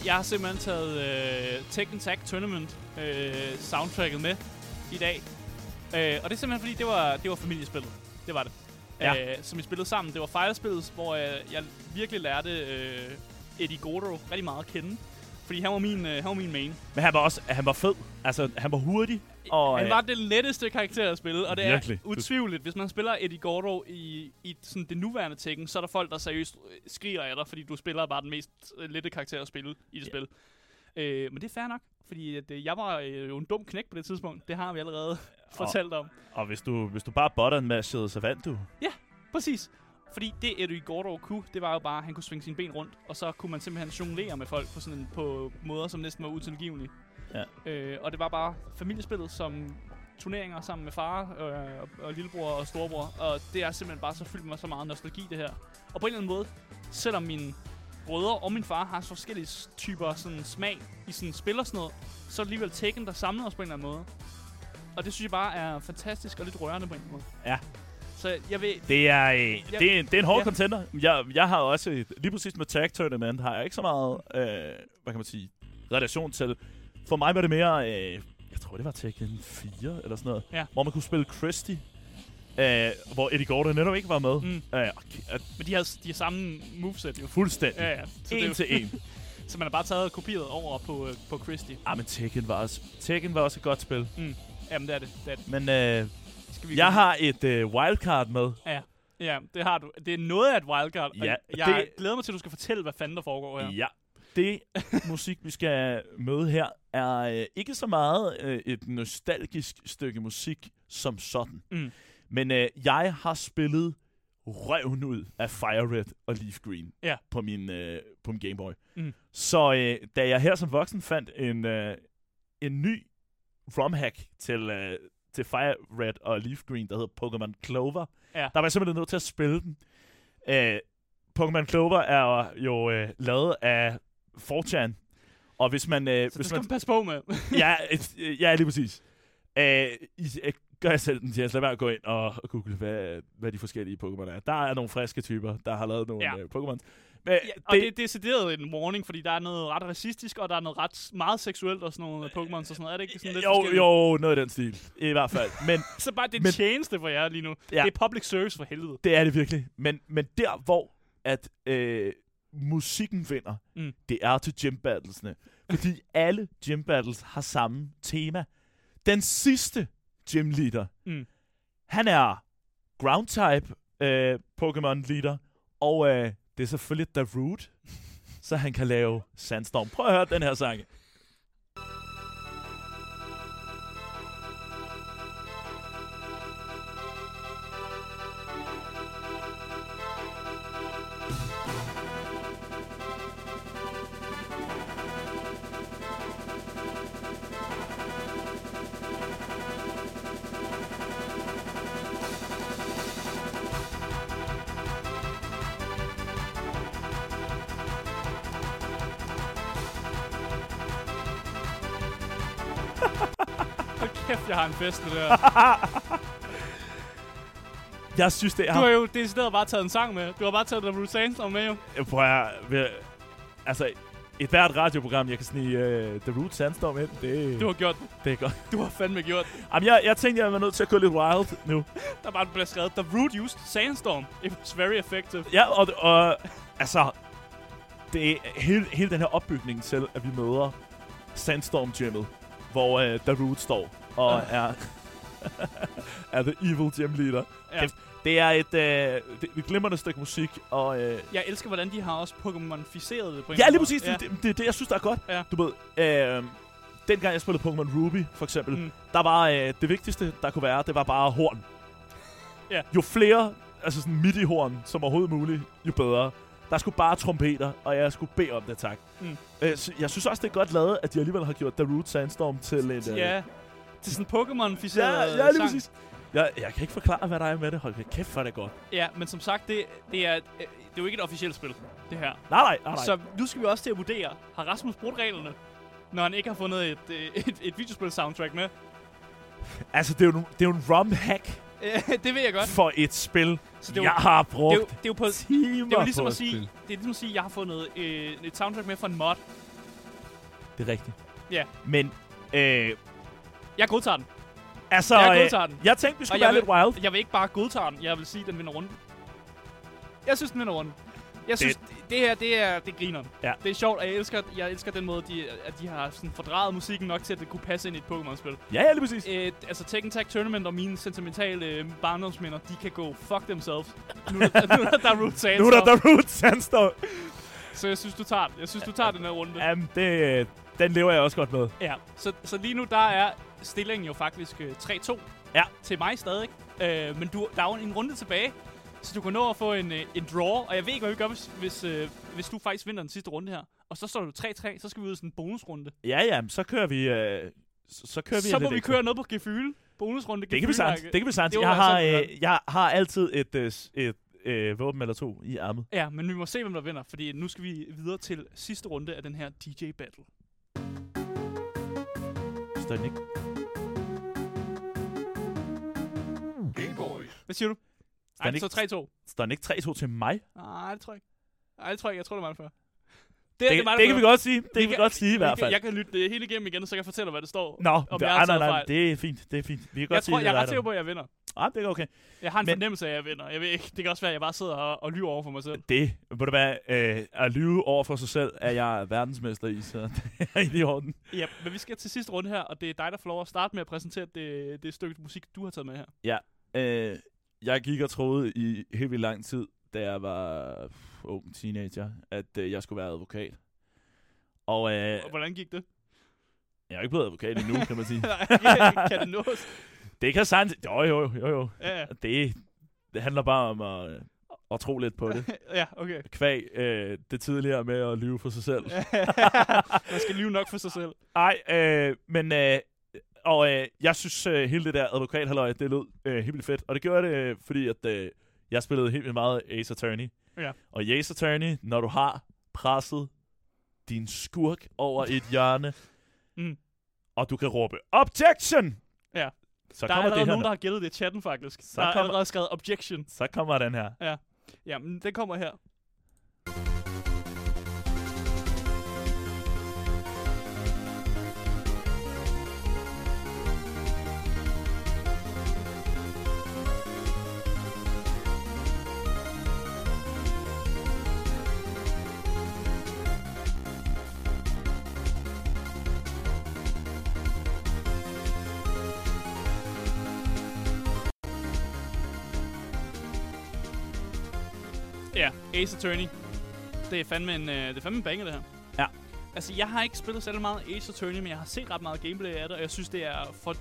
Jeg har simpelthen taget øh, Tekken Tag Tournament øh, soundtracket med i dag. Øh, og det er simpelthen fordi, det var, det var familiespillet. Det var det. Ja. Øh, som vi spillede sammen. Det var fighterspillet, hvor jeg, jeg virkelig lærte øh, Eddie Gordo rigtig meget at kende. Fordi han var min, øh, han var min main. Men han var også han var fed. Altså, han var hurtig. Og, han øh, var det letteste karakter at spille, og det Virkelig. er utvivlligt. Hvis man spiller Eddie Gordo i, i sådan det nuværende Tekken, så er der folk, der seriøst øh, skriger af dig, fordi du spiller bare den mest øh, lette karakter at spille i det Ja. spil. Øh, men det er fair nok, fordi at, øh, jeg var øh, jo en dum knæk på det tidspunkt. Det har vi allerede fortalt om. og hvis du, hvis du bare button matchede, så vandt du. Præcis. Fordi det Eddie Gordo kunne, det var jo bare, at han kunne svinge sine ben rundt, og så kunne man simpelthen jonglere med folk på, sådan, på måder, som næsten var utilgivelige. Ja. Øh, og det var bare familiespillet som turneringer sammen med far øh, og, og lillebror og storebror, og det er simpelthen bare så fyldt med så meget nostalgi, det her. Og på en eller anden måde, selvom mine brødre og min far har så forskellige typer sådan smag i sådan spil og sådan noget, så er det alligevel Tekken, der samler os på en eller anden måde. Og det synes jeg bare er fantastisk og lidt rørende på en eller anden måde. Ja. Så jeg ved, Det er, øh, det er, det er en hård Ja. contender. Jeg, jeg har også, lige præcis med Tag Tournament, har jeg ikke så meget, øh, hvad kan man sige, relation til. For mig var det mere, øh, jeg tror det var Tekken 4 eller sådan noget, Ja. hvor man kunne spille Christy, øh, hvor Eddie Gordo netop ikke var med. Mm. Øh, okay, øh, Men de har, de har samme moveset jo. fuldstændig. Ja, ja. Så, det En jo, til en. så man har bare taget kopieret over på, øh, på Christie. Ah, men Tekken var også, Tekken var også et godt spil. Mm. Jamen, det er det. det, er det. Men øh, Skal vi jeg har et øh, wildcard med. Ja, ja, det har du. Det er noget af et wildcard. Ja, jeg det- glæder mig til, at du skal fortælle, hvad fanden der foregår her. Ja. Det musik, vi skal møde her, er øh, ikke så meget øh, et nostalgisk stykke musik som sådan. Mm. Men øh, jeg har spillet røven ud af Fire Red og Leaf Green Ja. på, min, øh, på min Game Boy. Mm. Så øh, da jeg her som voksen fandt en, øh, en ny ROM-hack til, øh, til Fire Red og Leaf Green, der hedder Pokémon Clover, Ja. der var jeg simpelthen nødt til at spille den. Øh, Pokémon Clover er jo øh, lavet af 4chan, og hvis man... Øh, Så det hvis skal man man passe på med. ja, et, øh, ja, lige præcis. Øh, I, øh, gør jeg selv den til at lade være at gå ind og, og google, hvad, hvad de forskellige Pokémon er. Der er nogle friske typer, der har lavet nogle Ja. øh, Pokémon. Men Ja, og det, det er decideret en warning, fordi der er noget ret racistisk, og der er noget ret meget seksuelt og sådan noget Pokémon og sådan noget. Er det ikke sådan lidt jo, jo, noget af den stil. I hvert fald. Men Så bare det er Men- tjeneste for jer lige nu. Ja. Det er public service for helvede. det er det virkelig. Men, men der, hvor at øh, musikken vinder, Mm. det er til gym battlesene. Fordi alle gym battles har samme tema. Den sidste gym leader, Mm. han er ground type øh, Pokémon leader, og øh, det er selvfølgelig Darude, så han kan lave Sandstorm. Prøv at høre den her sang. Kæft, jeg har en fest med det her. Jeg synes, det er... Du har jo decideret bare taget en sang med. Du har bare taget The Root Sandstorm med jo. Prøv at høre, ved- altså, et hvert radioprogram, jeg kan snige uh, The Root Sandstorm ind, det, Du har gjort det. det er godt. Du har fandme gjort det. Jamen, jeg, jeg tænkte, jeg var nødt til at gå lidt wild nu. Der bare blev skrevet, The Root used Sandstorm. It was very effective. Ja, og, og altså, det er hele, hele den her opbygning til, at vi møder Sandstorm Gymmet, hvor uh, The Root står og er, er the evil gym leader. Ja. Det, det er et, uh, det, et glimrende stykke musik, og uh, Jeg elsker, hvordan de har også Pokémon-ficeret det på en Ja, lige præcis. måde. Det, det, det jeg synes, der er godt. Ja. Du ved, øh, dengang jeg spillede Pokémon Ruby, for eksempel, Mm. der var øh, det vigtigste, der kunne være, det var bare horn. Ja. Jo flere, altså sådan midi-horn, som overhovedet muligt, jo bedre. Der skulle bare trompeter, og jeg skulle bede om det, tak. Mm. Øh, jeg synes også, det er godt lavet, at de alligevel har gjort The Root Sandstorm til et... øh, Ja, til sådan en Pokémon-ficeret ja, ja, lige sang. præcis. Jeg, jeg kan ikke forklare, hvad der er med det. Hold kæft, hvor er det godt. Ja, men som sagt, det, det, er, øh, det er jo ikke et officielt spil, det her. Nej, nej, nej. nej. Så nu skal vi også til at vurdere, har Rasmus brudt reglerne, når han ikke har fundet et, øh, et, et videospil-soundtrack med? Altså, det er jo, en- det er jo en ROM-hack det ved jeg godt. for et spil, Så det er jo, jeg har det er brugt jo, det er jo på, timer det er jo ligesom på at sige, det er ligesom at sige, at jeg har fundet øh, et soundtrack med fra en mod. Det er rigtigt. Ja. Men, øh, Jeg godtager den. altså, Jeg øh, godtager den. jeg tænkte, vi skulle være lidt wild. Jeg vil ikke bare godtage den, jeg vil sige, at den vinder rundt. Jeg synes, den vinder rundt. Jeg synes, det, det her, det er, det griner. Ja. Det er sjovt, og jeg elsker, jeg elsker den måde, de, at de har sådan fordrejet musikken nok til, at det kunne passe ind i et Pokémon-spil. Ja, ja, lige præcis. Øh, altså Tekken Tag Tournament og mine sentimentale øh, barndomsminder, de kan gå fuck themselves. Nu er der, nu er der Root Sands. Nu er der The Root Sandstorm. Så jeg synes, du tager den. Jeg synes, du tager den her runde. Jamen, det, den lever jeg også godt med. Ja, så, så lige nu, der er stillingen jo faktisk øh, 3-2 Ja. til mig stadig. Øh, men du, der er jo en runde tilbage, så du kan nå at få en, øh, en draw. Og jeg ved ikke, hvad vi gør, hvis, hvis, øh, hvis du faktisk vinder den sidste runde her. Og så står du 3-3, så skal vi ud i sådan en bonusrunde. Ja, ja, men så kører vi... Øh, så, så kører vi Så må vi køre noget på gefyl. Bonusrunde Det kan vi. Gefyl-række. Det kan vi var Jeg har, altså- øh, jeg har altid et, øh, et øh, våben eller to i ærmet. Ja, men vi må se, hvem der vinder, fordi nu skal vi videre til sidste runde af den her DJ Battle. Står den ikke? Game Boys. Hvad siger du? Ej, den så 3-2. Står den ikke 3-2 til mig? Nej, det tror jeg ikke. Nej, det tror jeg ikke. Jeg tror, det var det før. Det, det, der det kan vi godt sige. Det kan vi kan- godt sige i hvert Jeg kan- fald. Jeg kan lytte det hele igennem igen, så jeg kan fortælle, hvad det står. Nå, om det, jeg har nej, nej, nej, det er fint. Det er fint. Vi kan godt Jeg sige, tror, det jeg er ret sikker på, at jeg vinder. Ah, det er okay. Jeg har en Men- fornemmelse af, at jeg vinder. Jeg ved ikke. Det kan også være, at jeg bare sidder og, og lyver over for mig selv. Det, ved du hvad, øh, at lyve over for sig selv, er jeg verdensmester i, så det er i orden. Ja, men vi skal til sidste runde her, og det er dig, der får lov at starte med at præsentere det, det stykke musik, du har taget med her. Øh, jeg gik og troede i helt vildt lang tid, da jeg var ung teenager, at øh, jeg skulle være advokat. Og øh, Og Hvordan gik det? jeg er ikke blevet advokat endnu, kan man sige. kan det nås? Det kan sandt... Jo, jo, jo, jo. Ja, ja. Det, det handler bare om at, at tro lidt på det. ja, okay. Kvæg øh, det tidligere med at lyve for sig selv. Man skal lyve nok for sig selv. Nej, øh, men... Øh, og øh, jeg synes, øh, hele det der advokathalløj, det lød øh, helt vildt fedt. Og det gjorde det, øh, fordi at, øh, jeg spillede helt vildt meget Ace Attorney. Ja. Og i Ace Attorney, når du har presset din skurk over et hjørne, Mm. og du kan råbe, Objection! Ja. Så Der er allerede det her. nogen, der har gættet det i chatten, faktisk. Så der er kommer- allerede skrevet objection. Så kommer den her. Ja, men den kommer her. Ace Attorney. Det er fandme en, øh, det er fandme en banger, det her. Ja. Altså, jeg har ikke spillet særlig meget Ace Attorney, men jeg har set ret meget gameplay af det, og jeg synes, det er for,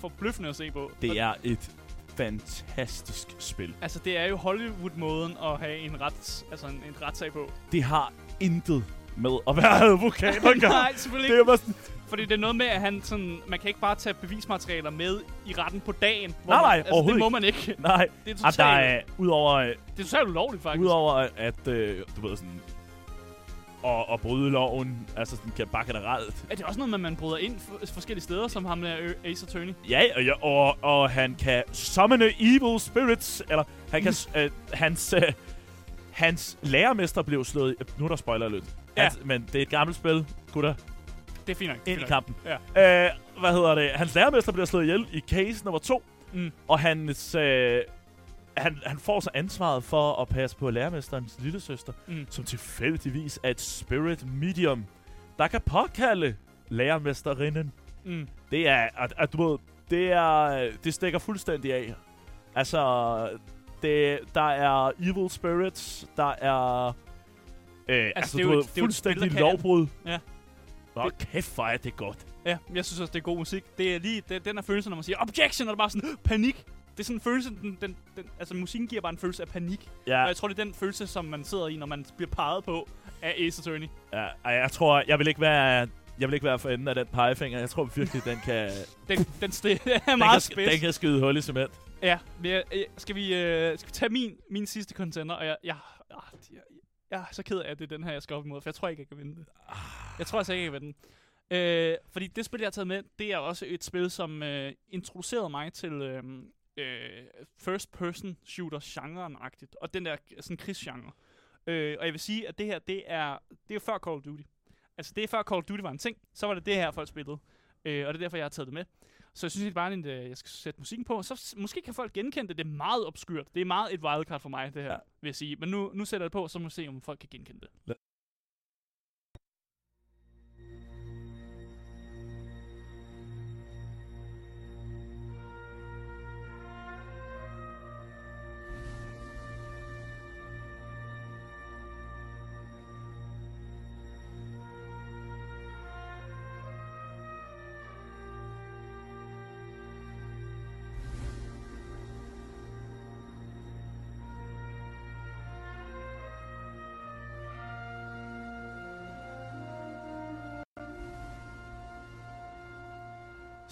forbløffende at se på. Det er et fantastisk spil. Altså, det er jo Hollywood-måden at have en, ret, altså en, en retssag på. Det har intet med at være advokat. Nej, selvfølgelig Det er bare sådan, Fordi det er noget med, at han sådan, man kan ikke bare tage bevismaterialer med i retten på dagen. hvor Nej, man, nej, altså, overhovedet det må man ikke. nej. Det er totalt, der er, udover, det er totalt ulovligt, faktisk. udover at, øh, du ved sådan, og, og bryde loven, altså sådan, kan bare generelt. Er det også noget med, at man bryder ind for, forskellige steder, som ham der Ace Attorney? Ja, og, ja, og, og han kan summone evil spirits, eller han kan, øh, hans, øh, hans lærermester blev slået, nu er der spoiler lidt, Ja. hans, men det er et gammelt spil, gutter, Det er fint nok. ind i kampen. Ja. Øh, hvad hedder det? Hans lærermester bliver slået ihjel i case nummer to, Mm. og hans, øh, han, han får så ansvaret for at passe på lærermesterens lille søster, Mm. som tilfældigvis er et spirit medium, der kan påkalde lærermesterinden. Mm. Det er, at, at du ved, det er, det stikker fuldstændig af. Altså, det, der er evil spirits, der er, øh, altså, altså det er du jo ved, et- det er jo et spil, fuldstændig der kan- lovbrud. Ja. Nå, kæft, hvor er det godt. Ja, jeg synes også, det er god musik. Det er lige det, den her følelse, når man siger objection, og det er bare sådan panik. Det er sådan en følelse, den, den, den, altså musikken giver bare en følelse af panik. Ja. Og jeg tror, det er den følelse, som man sidder i, når man bliver peget på af Ace Attorney. ja, jeg tror, jeg vil ikke være... Jeg vil ikke være for enden af den pegefinger. Jeg tror virkelig, den kan, Den, den er den, kan, meget sk- spids. den kan skyde hul i cement. Ja, men skal, vi, øh, skal vi tage min, min sidste contender? Og jeg, jeg, ah, jeg, jeg er så ked af, at det er den her, jeg skal op imod, for jeg tror ikke, jeg kan vinde det. Jeg tror altså ikke, jeg kan vinde den. Øh, fordi det spil, jeg har taget med, det er også et spil, som øh, introducerede mig til øhm, øh, øh, first-person shooter-genren-agtigt. Og den der sådan krigsgenre. Øh, og jeg vil sige, at det her, det er, det er jo før Call of Duty. Altså, det er før Call of Duty var en ting. Så var det det her, folk spillede. Øh, og det er derfor, jeg har taget det med. Så jeg synes ikke bare, at øh, jeg skal sætte musikken på. Så måske kan folk genkende det. Det er meget obskurt. Det er meget et wildcard for mig, det her. Ja. vil jeg sige. Men nu, nu sætter jeg det på, så må vi se, om folk kan genkende det.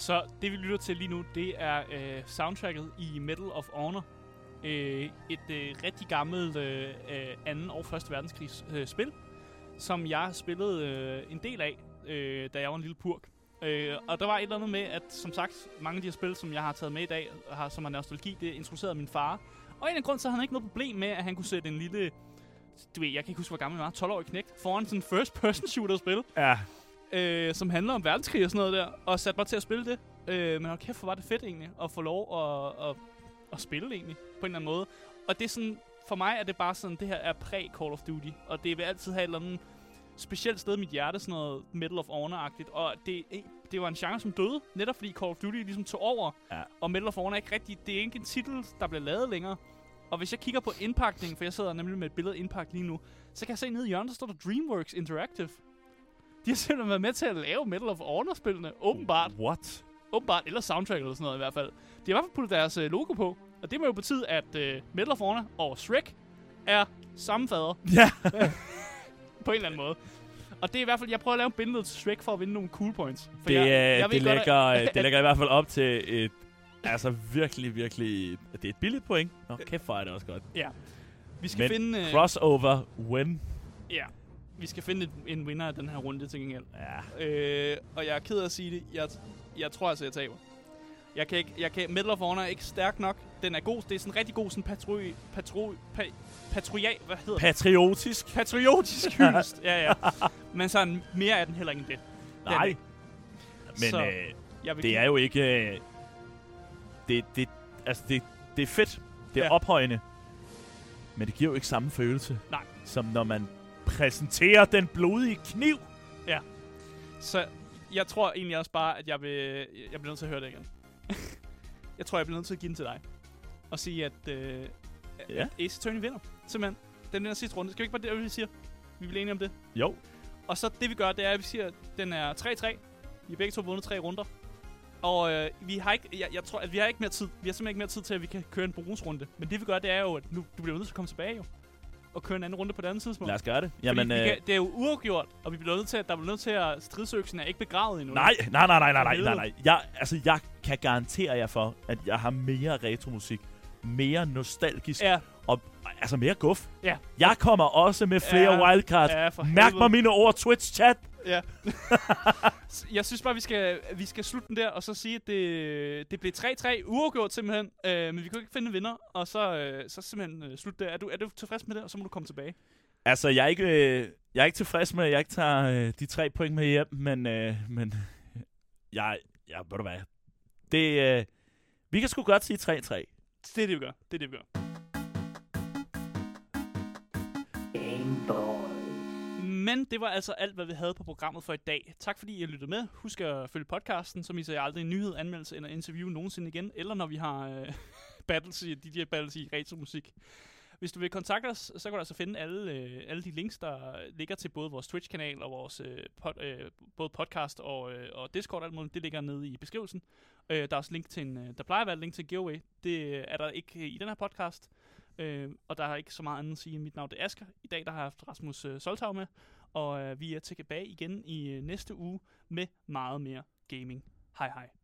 Så det vi lytter til lige nu, det er øh, soundtracket i Medal of Honor. Øh, et øh, rigtig gammelt øh, øh 2. og 1. verdenskrigs øh, spil, som jeg spillede øh, en del af, øh, da jeg var en lille purk. Øh, og der var et eller andet med, at som sagt, mange af de her spil, som jeg har taget med i dag, har, som har nostalgi, det introducerede min far. Og en af grunden, så havde han ikke noget problem med, at han kunne sætte en lille, du ved, jeg kan ikke huske, hvor gammel jeg var, 12-årig knægt, foran sådan en first-person shooter-spil Ja, øh, som handler om verdenskrig og sådan noget der, og satte mig til at spille det. Øh, men hold kæft, hvor var det fedt egentlig, at få lov at, at at spille egentlig, på en eller anden måde. Og det er sådan, for mig er det bare sådan, det her er præ-Call of Duty, og det vil altid have et eller andet specielt sted i mit hjerte, sådan noget Medal of Honor-agtigt, og det, det var en genre, som døde, netop fordi Call of Duty ligesom tog over, Ja. og Medal of Honor er ikke rigtig, det er ikke en titel, der bliver lavet længere. Og hvis jeg kigger på indpakningen, for jeg sidder nemlig med et billede af indpakning lige nu, så kan jeg se nede i hjørnet, der står der DreamWorks Interactive. De har simpelthen været med til at lave Medal of Honor-spillene, åbenbart. What? Åbenbart, eller soundtrack eller sådan noget i hvert fald. De har i hvert fald puttet deres øh, logo på, og det må jo betyde, at øh, Medal of Honor og Shrek er samme fader Ja. på en eller anden måde. Og det er i hvert fald, jeg prøver at lave en billede til Shrek for at vinde nogle cool points. For Det, jeg, jeg, det, godt, lægger, at- øh, det lægger i hvert fald op til et, altså virkelig, virkelig, det er et billigt point. Nå, kæft for er det også godt. Ja. Vi skal Men finde... Øh, Crossover win. Ja. Vi skal finde en vinder af den her runde til gengæld. Ja. Øh, og jeg er ked af at sige det. Jeg, jeg tror altså, jeg taber. Jeg kan ikke... Jeg kan, Medal of Honor er ikke stærk nok. Den er god. Det er sådan en rigtig god sådan patroi... Patroi... Pa, patrial... Hvad hedder det? Patriotisk. Patriotisk hyldest. ja, ja. Men sådan mere er den heller ikke end det. Den Nej. Men Så øh, Jeg det give- er jo ikke... Øh, det, det, altså det, det er fedt. Det er ja. ophøjende. Men det giver jo ikke samme følelse. Nej. Som når man præsenterer den blodige kniv. Så jeg tror egentlig også bare, at jeg vil... Jeg bliver nødt til at høre det igen. jeg tror, jeg bliver nødt til at give den til dig. Og sige, at, øh, Ja. at Ace Attorney vinder. Simpelthen. Den der sidste runde. Skal vi ikke bare det, vi siger? Vi bliver enige om det. Jo. Og så det, vi gør, det er, at vi siger, at den er 3-3. Vi har begge to vundet tre runder. Og øh, vi har ikke, jeg, jeg tror, at vi har ikke mere tid. Vi har simpelthen ikke mere tid til, at vi kan køre en bonusrunde. Men det vi gør, det er jo, at nu, du bliver nødt til at komme tilbage jo. Og køre en anden runde på det andet tidspunkt. Lad os gøre det. Jamen, øh, kan, det er jo uafgjort, og vi bliver nødt til, at der bliver nødt til at stridsøksen er ikke begravet endnu. Nej, nej, nej, nej, nej, nej, nej, nej. Jeg, altså, jeg kan garantere jer for, at jeg har mere retromusik, mere nostalgisk, Ja, og altså mere guf. Ja. Jeg kommer også med flere Ja, wildcards. ja, Mærk mig mine ord, Twitch-chat. Ja. Jeg synes bare, vi skal, vi skal slutte den der, og så sige, at det, det blev 3-3 uafgjort simpelthen. Øh, men vi kunne ikke finde en vinder, og så, øh, så simpelthen øh, slutte der. Er du, er du tilfreds med det, og så må du komme tilbage? Altså, jeg er ikke, øh, jeg er ikke tilfreds med, at jeg ikke tager øh, de tre point med hjem, men, øh, men jeg, jeg, ved du hvad, det, øh, vi kan sgu godt sige 3-3. Det er det, vi gør. Det er det, vi gør. Men det var altså alt, hvad vi havde på programmet for i dag. Tak fordi I lyttede med. Husk at følge podcasten, så misser jeg aldrig en nyhed, anmeldelse eller interview nogensinde igen, eller når vi har øh, battles i, DJ battles i retromusik. Hvis du vil kontakte os, så kan du altså finde alle, øh, alle de links, der ligger til både vores Twitch-kanal og vores øh, pod, øh, både podcast og, øh, og Discord alt muligt. Det ligger nede i beskrivelsen. Øh, der er også link til en, øh, der plejer at være et link til en giveaway. Det er der ikke i den her podcast. Øh, og der er ikke så meget andet at sige. Mit navn er Asger. I dag der har jeg haft Rasmus øh, Soltau med. Og øh, vi er tilbage igen i øh, næste uge med meget mere gaming. Hej hej.